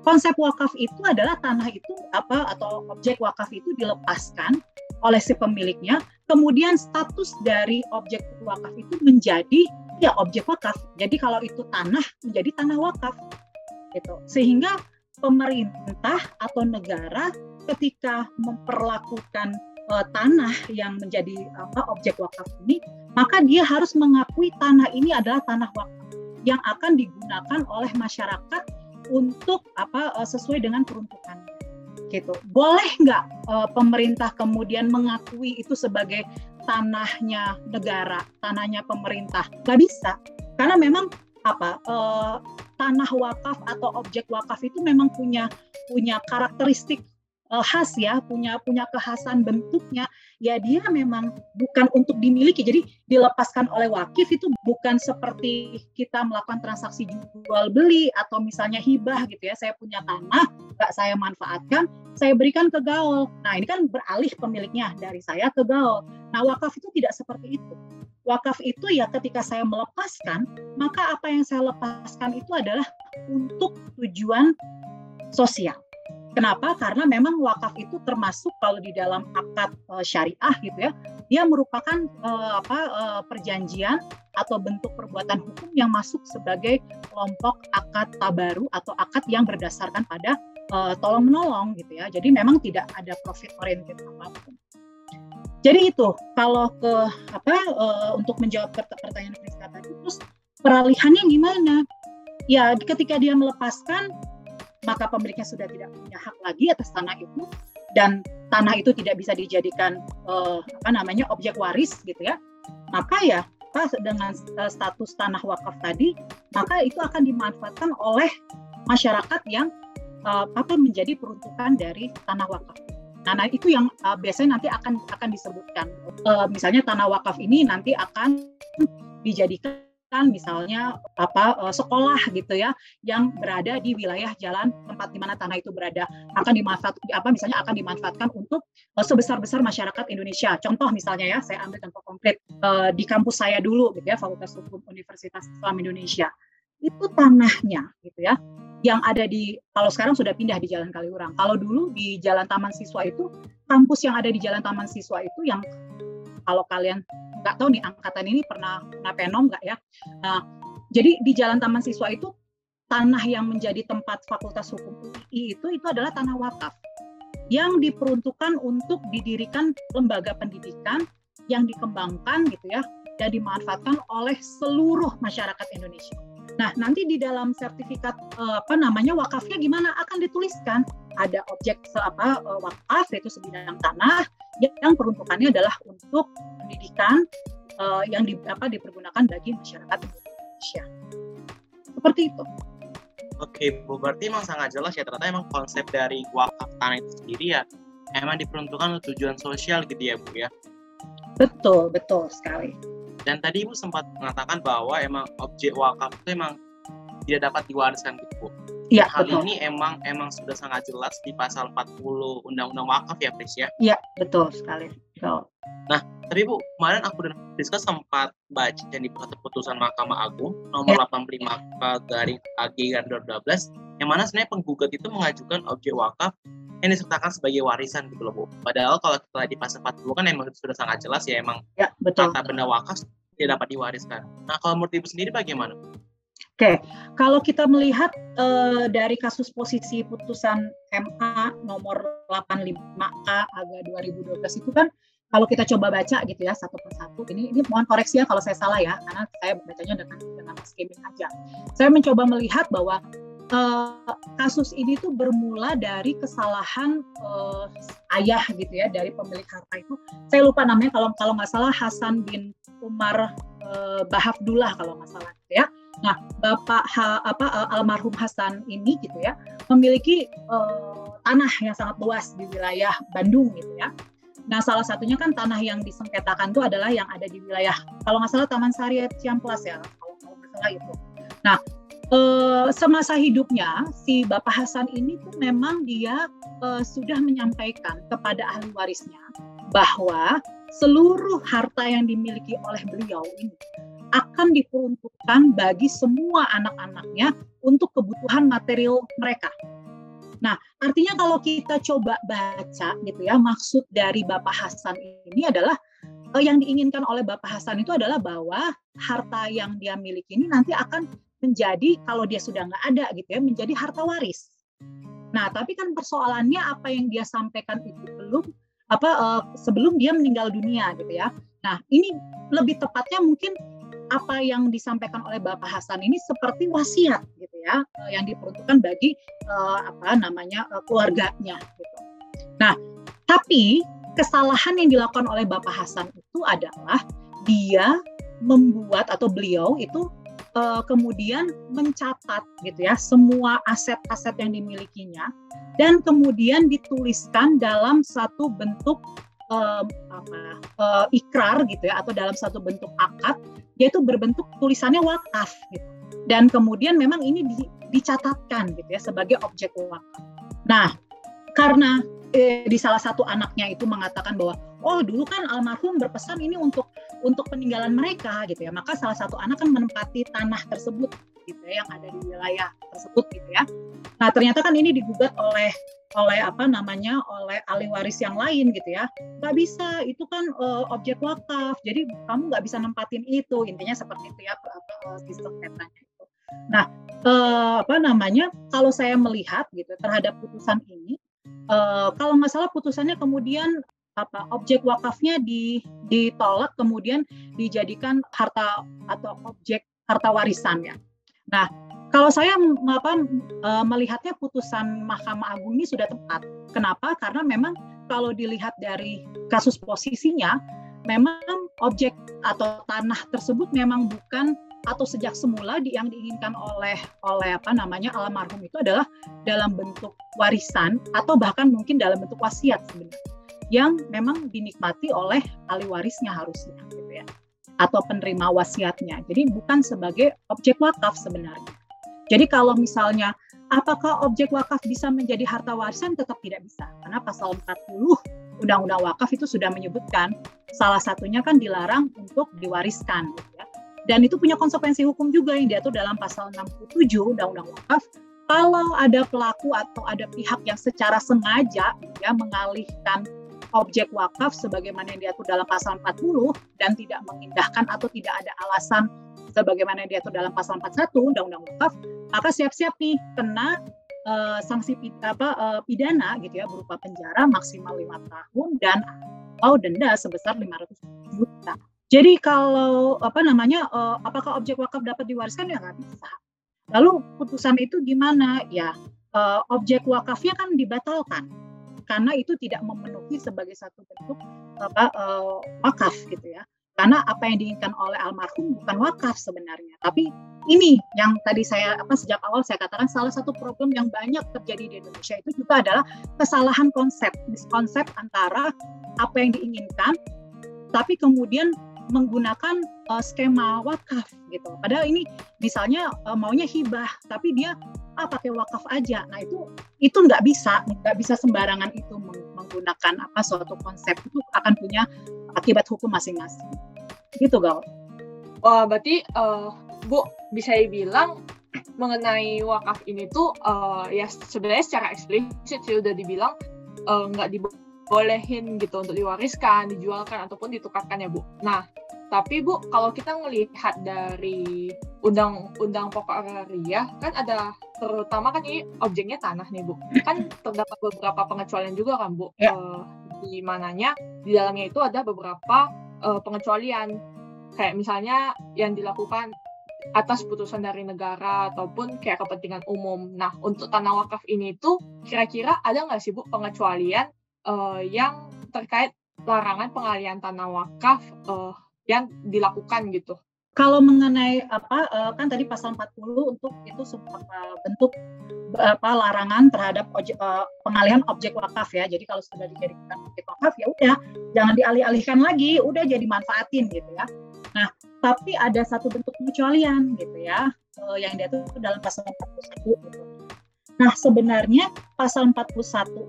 Konsep wakaf itu adalah tanah itu apa atau objek wakaf itu dilepaskan oleh si pemiliknya, kemudian status dari objek wakaf itu menjadi ya objek wakaf. Jadi kalau itu tanah menjadi tanah wakaf. Gitu. Sehingga pemerintah atau negara ketika memperlakukan uh, tanah yang menjadi apa objek wakaf ini, maka dia harus mengakui tanah ini adalah tanah wakaf yang akan digunakan oleh masyarakat untuk apa uh, sesuai dengan peruntukannya gitu. Boleh nggak uh, pemerintah kemudian mengakui itu sebagai tanahnya negara, tanahnya pemerintah? Nggak bisa, karena memang apa uh, tanah wakaf atau objek wakaf itu memang punya punya karakteristik uh, khas ya, punya punya kekhasan bentuknya. Ya dia memang bukan untuk dimiliki. Jadi dilepaskan oleh wakif itu bukan seperti kita melakukan transaksi jual beli atau misalnya hibah gitu ya. Saya punya tanah, nggak saya manfaatkan, saya berikan ke gaul. Nah ini kan beralih pemiliknya dari saya ke gaul. Nah wakaf itu tidak seperti itu. Wakaf itu ya ketika saya melepaskan, maka apa yang saya lepaskan itu adalah untuk tujuan sosial Kenapa? Karena memang wakaf itu termasuk kalau di dalam akad uh, syariah gitu ya, dia merupakan uh, apa uh, perjanjian atau bentuk perbuatan hukum yang masuk sebagai kelompok akad tabaru atau akad yang berdasarkan pada uh, tolong menolong gitu ya. Jadi memang tidak ada profit oriented apa pun. Jadi itu kalau ke apa uh, untuk menjawab pertanyaan Friska tadi terus peralihannya gimana? Ya ketika dia melepaskan maka pemiliknya sudah tidak punya hak lagi atas tanah itu dan tanah itu tidak bisa dijadikan uh, apa namanya objek waris gitu ya maka ya pas dengan uh, status tanah wakaf tadi maka itu akan dimanfaatkan oleh masyarakat yang uh, apa menjadi peruntukan dari tanah wakaf Nah, nah itu yang uh, biasanya nanti akan akan disebutkan. Uh, misalnya tanah wakaf ini nanti akan dijadikan kan misalnya apa uh, sekolah gitu ya yang berada di wilayah jalan tempat di mana tanah itu berada akan dimanfaatkan apa misalnya akan dimanfaatkan untuk uh, sebesar-besar masyarakat Indonesia. Contoh misalnya ya saya ambil contoh konkret uh, di kampus saya dulu gitu ya Fakultas Hukum Universitas Islam Indonesia. Itu tanahnya gitu ya yang ada di kalau sekarang sudah pindah di Jalan Kaliurang. Kalau dulu di Jalan Taman Siswa itu kampus yang ada di Jalan Taman Siswa itu yang kalau kalian nggak tahu nih angkatan ini pernah pernah penom nggak ya. Nah, jadi di Jalan Taman Siswa itu tanah yang menjadi tempat Fakultas Hukum UI itu itu adalah tanah wakaf yang diperuntukkan untuk didirikan lembaga pendidikan yang dikembangkan gitu ya dan dimanfaatkan oleh seluruh masyarakat Indonesia. Nah, nanti di dalam sertifikat eh, apa namanya wakafnya gimana akan dituliskan ada objek apa eh, wakaf yaitu sebidang tanah yang peruntukannya adalah untuk pendidikan uh, yang di, apa, dipergunakan bagi masyarakat Indonesia. Seperti itu. Oke, Bu, berarti emang sangat jelas ya ternyata emang konsep dari wakaf tanah itu sendiri ya emang diperuntukkan untuk tujuan sosial gitu ya, Bu ya. Betul, betul sekali. Dan tadi Ibu sempat mengatakan bahwa emang objek wakaf itu emang tidak dapat diwariskan gitu, Bu. Iya, Hal betul. ini emang emang sudah sangat jelas di pasal 40 Undang-Undang Wakaf ya, Pris ya. Iya, betul sekali. Betul. Nah, tapi Bu, kemarin aku dan Rizka sempat baca di keputusan Mahkamah Agung nomor ya. 85 garing AG garing 12 yang mana sebenarnya penggugat itu mengajukan objek wakaf yang disertakan sebagai warisan gitu loh Bu. Padahal kalau kita di pasal 40 kan emang sudah sangat jelas ya emang ya, betul. kata benda wakaf tidak dapat diwariskan. Nah, kalau menurut Ibu sendiri bagaimana? Oke, kalau kita melihat uh, dari kasus posisi putusan MA nomor 85K AGA 2012 itu kan kalau kita coba baca gitu ya satu persatu ini ini mohon koreksi ya kalau saya salah ya karena saya bacanya dengan dengan skimming aja. Saya mencoba melihat bahwa uh, kasus ini tuh bermula dari kesalahan uh, ayah gitu ya dari pemilik harta itu. Saya lupa namanya kalau kalau nggak salah Hasan bin Umar uh, Bahabdullah kalau nggak salah gitu ya Nah, Bapak ha, apa eh, almarhum Hasan ini gitu ya memiliki uh, tanah yang sangat luas di wilayah Bandung gitu ya. Nah, salah satunya kan tanah yang disengketakan itu adalah yang ada di wilayah kalau nggak salah Taman Sari Ciamplas ya, kalau nggak salah itu. Nah, uh, semasa hidupnya si Bapak Hasan ini tuh memang dia uh, sudah menyampaikan kepada ahli warisnya bahwa seluruh harta yang dimiliki oleh beliau ini akan diperuntukkan bagi semua anak-anaknya untuk kebutuhan material mereka. Nah, artinya kalau kita coba baca gitu ya, maksud dari Bapak Hasan ini adalah eh, yang diinginkan oleh Bapak Hasan itu adalah bahwa harta yang dia miliki ini nanti akan menjadi kalau dia sudah nggak ada gitu ya, menjadi harta waris. Nah, tapi kan persoalannya apa yang dia sampaikan itu belum apa uh, sebelum dia meninggal dunia gitu ya. Nah, ini lebih tepatnya mungkin apa yang disampaikan oleh Bapak Hasan ini seperti wasiat gitu ya eh, yang diperuntukkan bagi uh, apa namanya uh, keluarganya gitu. Nah, tapi kesalahan yang dilakukan oleh Bapak Hasan itu adalah dia membuat atau beliau itu uh, kemudian mencatat gitu ya semua aset-aset yang dimilikinya dan kemudian dituliskan dalam satu bentuk uh, apa uh, ikrar gitu ya atau dalam satu bentuk akad dia itu berbentuk tulisannya wakaf gitu. Dan kemudian memang ini di, dicatatkan gitu ya sebagai objek wakaf. Nah, karena eh, di salah satu anaknya itu mengatakan bahwa oh dulu kan almarhum berpesan ini untuk untuk peninggalan mereka gitu ya. Maka salah satu anak kan menempati tanah tersebut gitu ya, yang ada di wilayah tersebut gitu ya. Nah ternyata kan ini digugat oleh oleh apa namanya oleh ahli waris yang lain gitu ya nggak bisa itu kan uh, objek wakaf jadi kamu nggak bisa nempatin itu intinya seperti itu ya apa, sistem petanya itu nah uh, apa namanya kalau saya melihat gitu terhadap putusan ini uh, kalau nggak salah putusannya kemudian apa objek wakafnya di, ditolak kemudian dijadikan harta atau objek harta warisan ya nah kalau saya apa, eh, melihatnya putusan Mahkamah Agung ini sudah tepat. Kenapa? Karena memang kalau dilihat dari kasus posisinya, memang objek atau tanah tersebut memang bukan atau sejak semula yang diinginkan oleh oleh apa namanya almarhum itu adalah dalam bentuk warisan atau bahkan mungkin dalam bentuk wasiat sebenarnya yang memang dinikmati oleh ahli warisnya harusnya gitu ya atau penerima wasiatnya. Jadi bukan sebagai objek wakaf sebenarnya. Jadi kalau misalnya apakah objek wakaf bisa menjadi harta warisan tetap tidak bisa karena pasal 40 Undang-Undang Wakaf itu sudah menyebutkan salah satunya kan dilarang untuk diwariskan gitu ya. Dan itu punya konsekuensi hukum juga yang diatur dalam pasal 67 Undang-Undang Wakaf kalau ada pelaku atau ada pihak yang secara sengaja ya mengalihkan objek wakaf sebagaimana yang diatur dalam pasal 40 dan tidak mengindahkan atau tidak ada alasan sebagaimana yang diatur dalam pasal 41 Undang-Undang Wakaf, maka siap-siap nih kena uh, sanksi apa, uh, pidana gitu ya berupa penjara maksimal lima tahun dan atau denda sebesar 500 juta. Jadi kalau apa namanya uh, apakah objek wakaf dapat diwariskan ya nggak bisa. Lalu putusan itu gimana? Ya uh, objek wakafnya kan dibatalkan karena itu tidak memenuhi sebagai satu bentuk apa uh, wakaf gitu ya karena apa yang diinginkan oleh almarhum bukan wakaf sebenarnya tapi ini yang tadi saya apa sejak awal saya katakan salah satu problem yang banyak terjadi di Indonesia itu juga adalah kesalahan konsep miskonsep antara apa yang diinginkan tapi kemudian menggunakan uh, skema wakaf gitu. Padahal ini misalnya uh, maunya hibah, tapi dia ah pakai wakaf aja. Nah itu itu nggak bisa, nggak bisa sembarangan itu menggunakan apa suatu konsep itu akan punya akibat hukum masing-masing. Gitu gal. Wah berarti uh, Bu bisa dibilang mengenai wakaf ini tuh uh, ya sebenarnya secara eksplisit sih udah dibilang nggak uh, dibolehin gitu untuk diwariskan, dijualkan ataupun ditukarkan ya Bu. Nah tapi Bu kalau kita melihat dari undang-undang pokok agraria kan ada terutama kan ini objeknya tanah nih Bu. Kan terdapat beberapa pengecualian juga kan Bu. Ya. Uh, di mananya di dalamnya itu ada beberapa uh, pengecualian kayak misalnya yang dilakukan atas putusan dari negara ataupun kayak kepentingan umum. Nah, untuk tanah wakaf ini tuh kira-kira ada nggak sih Bu pengecualian uh, yang terkait larangan pengalihan tanah wakaf uh, yang dilakukan gitu? Kalau mengenai apa kan tadi pasal 40 untuk itu sebuah bentuk apa larangan terhadap objek, pengalihan objek wakaf ya. Jadi kalau sudah dijadikan objek wakaf ya udah jangan dialih-alihkan lagi, udah jadi manfaatin gitu ya. Nah, tapi ada satu bentuk pengecualian gitu ya, uh, yang diatur dalam pasal 41 gitu. Nah, sebenarnya pasal 41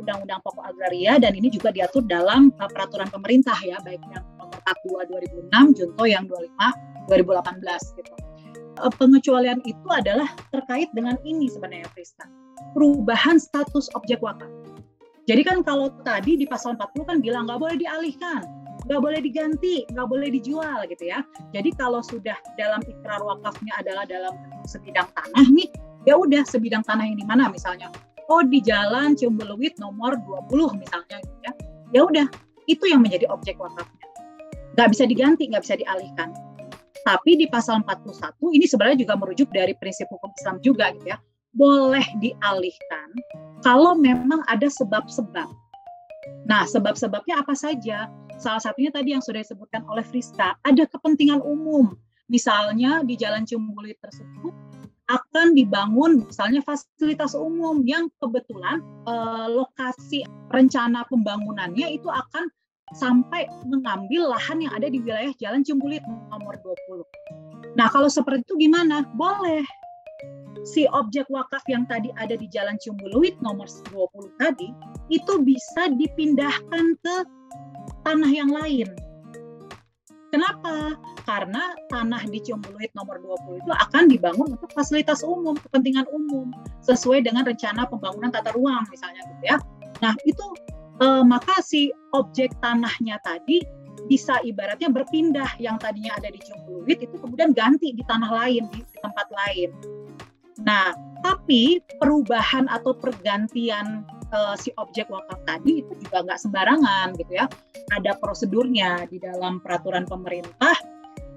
Undang-Undang Pokok Agraria dan ini juga diatur dalam uh, peraturan pemerintah ya, baik yang nomor 42 2006, Junto yang 25 2018 gitu. Uh, pengecualian itu adalah terkait dengan ini sebenarnya Frista. Perubahan status objek wakaf. Jadi kan kalau tadi di pasal 40 kan bilang nggak boleh dialihkan, nggak boleh diganti, nggak boleh dijual gitu ya. Jadi kalau sudah dalam ikrar wakafnya adalah dalam sebidang tanah nih, ya udah sebidang tanah yang di mana misalnya. Oh di Jalan Ciumbeluit nomor 20 misalnya gitu ya. Ya udah, itu yang menjadi objek wakafnya. Nggak bisa diganti, nggak bisa dialihkan. Tapi di pasal 41 ini sebenarnya juga merujuk dari prinsip hukum Islam juga gitu ya. Boleh dialihkan kalau memang ada sebab-sebab. Nah, sebab-sebabnya apa saja? Salah satunya tadi yang sudah disebutkan oleh Friska, ada kepentingan umum. Misalnya di Jalan Cimbulit tersebut akan dibangun misalnya fasilitas umum yang kebetulan eh, lokasi rencana pembangunannya itu akan sampai mengambil lahan yang ada di wilayah Jalan Cimbulit nomor 20. Nah, kalau seperti itu gimana? Boleh. Si objek wakaf yang tadi ada di Jalan Ciumbuluit nomor 20 tadi itu bisa dipindahkan ke tanah yang lain. Kenapa? karena tanah di Ciumbuluit nomor 20 itu akan dibangun untuk fasilitas umum, kepentingan umum sesuai dengan rencana pembangunan tata ruang misalnya gitu ya. Nah, itu eh, maka si objek tanahnya tadi bisa ibaratnya berpindah yang tadinya ada di Ciumbuluit itu kemudian ganti di tanah lain di tempat lain. Nah, tapi perubahan atau pergantian uh, si objek wakaf tadi itu juga nggak sembarangan gitu ya. Ada prosedurnya di dalam peraturan pemerintah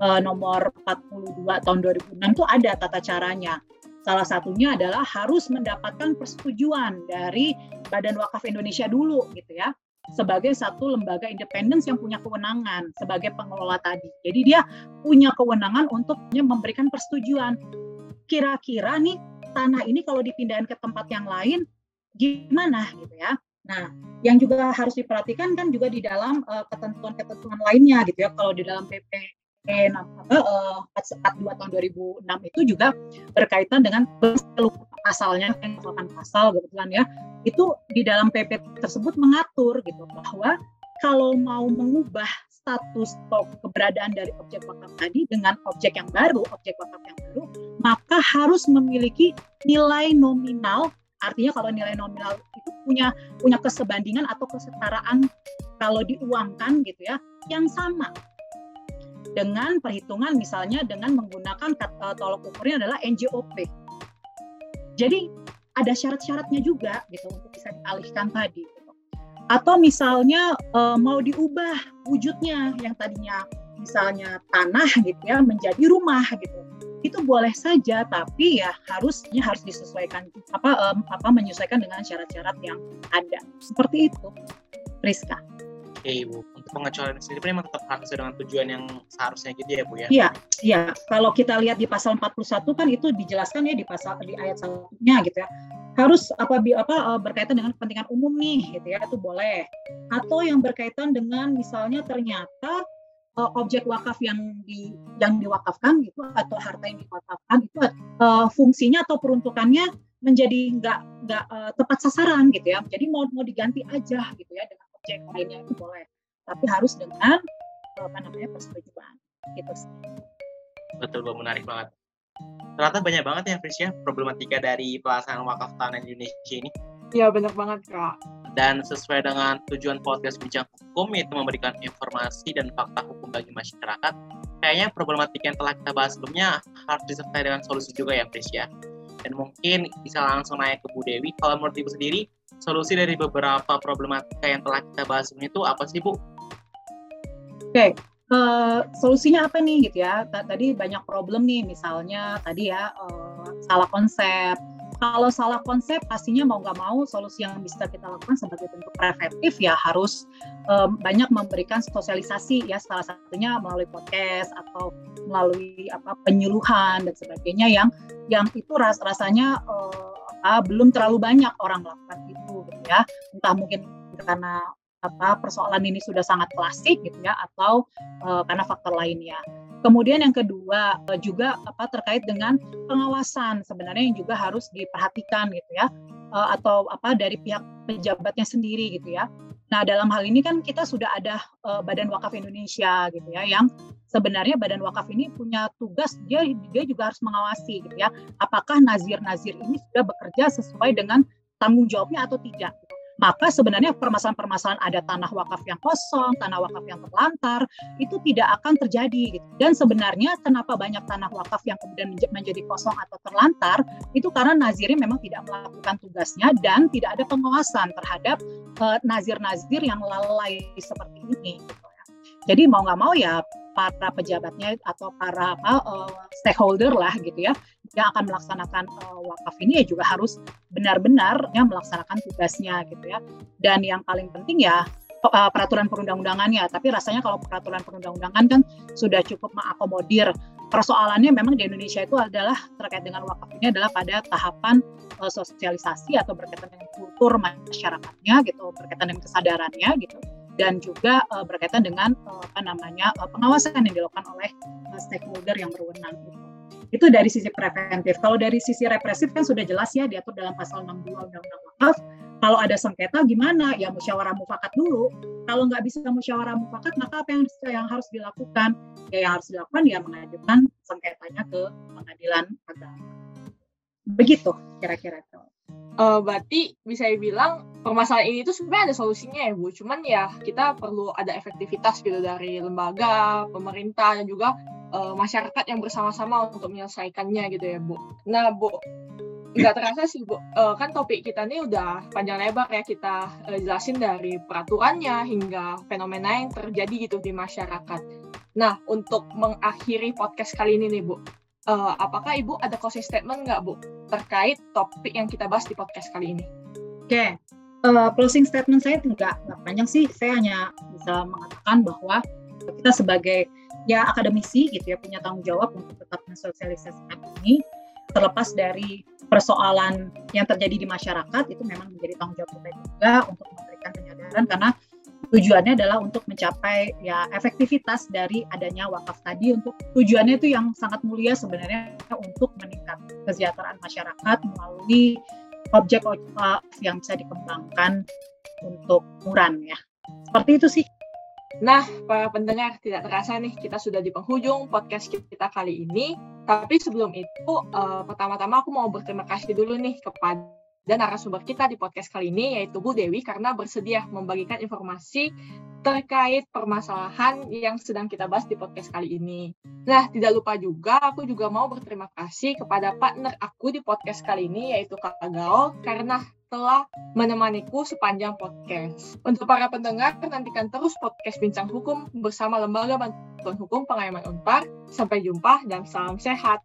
uh, nomor 42 tahun 2006 itu ada tata caranya. Salah satunya adalah harus mendapatkan persetujuan dari Badan Wakaf Indonesia dulu gitu ya sebagai satu lembaga independen yang punya kewenangan sebagai pengelola tadi. Jadi dia punya kewenangan untuk memberikan persetujuan. Kira-kira nih tanah ini kalau dipindahkan ke tempat yang lain gimana gitu ya. Nah, yang juga harus diperhatikan kan juga di dalam ketentuan-ketentuan uh, lainnya gitu ya. Kalau di dalam PP eh, apa, uh, 42 tahun 2006 itu juga berkaitan dengan pasalnya, misalkan pasal kebetulan ya, itu di dalam PP tersebut mengatur gitu bahwa kalau mau mengubah status atau keberadaan dari objek wakaf tadi dengan objek yang baru, objek wakaf yang baru, maka harus memiliki nilai nominal Artinya kalau nilai nominal itu punya punya kesebandingan atau kesetaraan kalau diuangkan gitu ya yang sama dengan perhitungan misalnya dengan menggunakan uh, tolok ukurnya adalah NJOP. Jadi ada syarat-syaratnya juga gitu untuk bisa dialihkan tadi. Gitu. Atau misalnya uh, mau diubah wujudnya yang tadinya misalnya tanah gitu ya menjadi rumah gitu itu boleh saja tapi ya harusnya harus disesuaikan apa um, apa menyesuaikan dengan syarat-syarat yang ada seperti itu Rizka. Oke Ibu, untuk pengecualian sendiri memang tetap harus dengan tujuan yang seharusnya gitu ya Bu ya? Iya, iya. Kalau kita lihat di pasal 41 kan itu dijelaskan ya di pasal di ayat satunya gitu ya. Harus apa apa eh, berkaitan dengan kepentingan umum nih gitu ya, itu boleh. Atau yang berkaitan dengan misalnya ternyata uh, objek wakaf yang di yang diwakafkan gitu atau harta yang diwakafkan itu uh, fungsinya atau peruntukannya menjadi nggak nggak uh, tepat sasaran gitu ya. Jadi mau mau diganti aja gitu ya dengan objek lainnya itu boleh. Tapi harus dengan uh, apa namanya persetujuan gitu sih. betul bu. Menarik banget. Ternyata banyak banget ya Fris ya problematika dari pelaksanaan wakaf tanah Indonesia ini. Iya benar banget kak dan sesuai dengan tujuan podcast bincang hukum yaitu memberikan informasi dan fakta hukum bagi masyarakat kayaknya problematika yang telah kita bahas sebelumnya harus disertai dengan solusi juga ya Pris ya dan mungkin bisa langsung naik ke Bu Dewi kalau menurut Ibu sendiri solusi dari beberapa problematika yang telah kita bahas sebelumnya itu apa sih Bu? Oke, okay. uh, eh, solusinya apa nih gitu ya? Tadi banyak problem nih, misalnya tadi ya uh, salah konsep, kalau salah konsep pastinya mau nggak mau solusi yang bisa kita lakukan sebagai bentuk preventif ya harus um, banyak memberikan sosialisasi ya salah satunya melalui podcast atau melalui apa penyuluhan dan sebagainya yang yang itu ras rasanya uh, belum terlalu banyak orang melakukan itu gitu ya. Entah mungkin karena apa persoalan ini sudah sangat klasik gitu ya atau uh, karena faktor lainnya. Kemudian yang kedua eh, juga apa terkait dengan pengawasan sebenarnya yang juga harus diperhatikan gitu ya eh, atau apa dari pihak pejabatnya sendiri gitu ya. Nah dalam hal ini kan kita sudah ada uh, Badan Wakaf Indonesia gitu ya yang sebenarnya Badan Wakaf ini punya tugas dia dia juga harus mengawasi gitu ya apakah nazir-nazir ini sudah bekerja sesuai dengan tanggung jawabnya atau tidak. Maka sebenarnya permasalahan-permasalahan ada tanah wakaf yang kosong, tanah wakaf yang terlantar, itu tidak akan terjadi. Gitu. Dan sebenarnya kenapa banyak tanah wakaf yang kemudian menjadi kosong atau terlantar, itu karena nazirnya memang tidak melakukan tugasnya dan tidak ada pengawasan terhadap uh, nazir-nazir yang lalai seperti ini. Gitu ya. Jadi mau nggak mau ya para pejabatnya atau para apa, uh, stakeholder lah gitu ya yang akan melaksanakan uh, wakaf ini ya juga harus benar-benar ya melaksanakan tugasnya gitu ya. Dan yang paling penting ya uh, peraturan perundang-undangannya. Tapi rasanya kalau peraturan perundang-undangan kan sudah cukup mengakomodir. Persoalannya memang di Indonesia itu adalah terkait dengan wakaf ini adalah pada tahapan uh, sosialisasi atau berkaitan dengan kultur masyarakatnya gitu, berkaitan dengan kesadarannya gitu dan juga uh, berkaitan dengan uh, apa namanya uh, pengawasan yang dilakukan oleh uh, stakeholder yang berwenang gitu. Itu dari sisi preventif. Kalau dari sisi represif kan sudah jelas ya diatur dalam pasal 62 Undang-Undang Wakaf. kalau ada sengketa gimana? Ya musyawarah mufakat dulu. Kalau nggak bisa musyawarah mufakat, maka apa yang, yang harus dilakukan? Ya yang harus dilakukan ya mengajukan sengketanya ke pengadilan agama. Begitu kira-kira. Uh, berarti bisa dibilang permasalahan ini itu sebenarnya ada solusinya ya Bu. Cuman ya kita perlu ada efektivitas gitu dari lembaga, pemerintah dan juga uh, masyarakat yang bersama-sama untuk menyelesaikannya gitu ya Bu. Nah Bu, nggak terasa sih Bu, uh, kan topik kita ini udah panjang lebar ya kita uh, jelasin dari peraturannya hingga fenomena yang terjadi gitu di masyarakat. Nah, untuk mengakhiri podcast kali ini nih Bu, uh, apakah Ibu ada closing statement nggak Bu terkait topik yang kita bahas di podcast kali ini? Oke, okay. uh, closing statement saya nggak nggak panjang sih, saya hanya bisa mengatakan bahwa kita sebagai ya akademisi gitu ya punya tanggung jawab untuk tetap mensosialisasikan ini terlepas dari persoalan yang terjadi di masyarakat itu memang menjadi tanggung jawab kita juga untuk memberikan penyadaran karena tujuannya adalah untuk mencapai ya efektivitas dari adanya wakaf tadi untuk tujuannya itu yang sangat mulia sebenarnya untuk meningkatkan kesejahteraan masyarakat melalui objek yang bisa dikembangkan untuk muran ya seperti itu sih Nah, para pendengar, tidak terasa nih kita sudah di penghujung podcast kita kali ini. Tapi sebelum itu, uh, pertama-tama aku mau berterima kasih dulu nih kepada narasumber kita di podcast kali ini, yaitu Bu Dewi, karena bersedia membagikan informasi terkait permasalahan yang sedang kita bahas di podcast kali ini. Nah, tidak lupa juga, aku juga mau berterima kasih kepada partner aku di podcast kali ini, yaitu Kak Gaol, karena telah menemaniku sepanjang podcast. Untuk para pendengar, nantikan terus podcast Bincang Hukum bersama Lembaga Bantuan Hukum Pengayaman Unpar. Sampai jumpa dan salam sehat.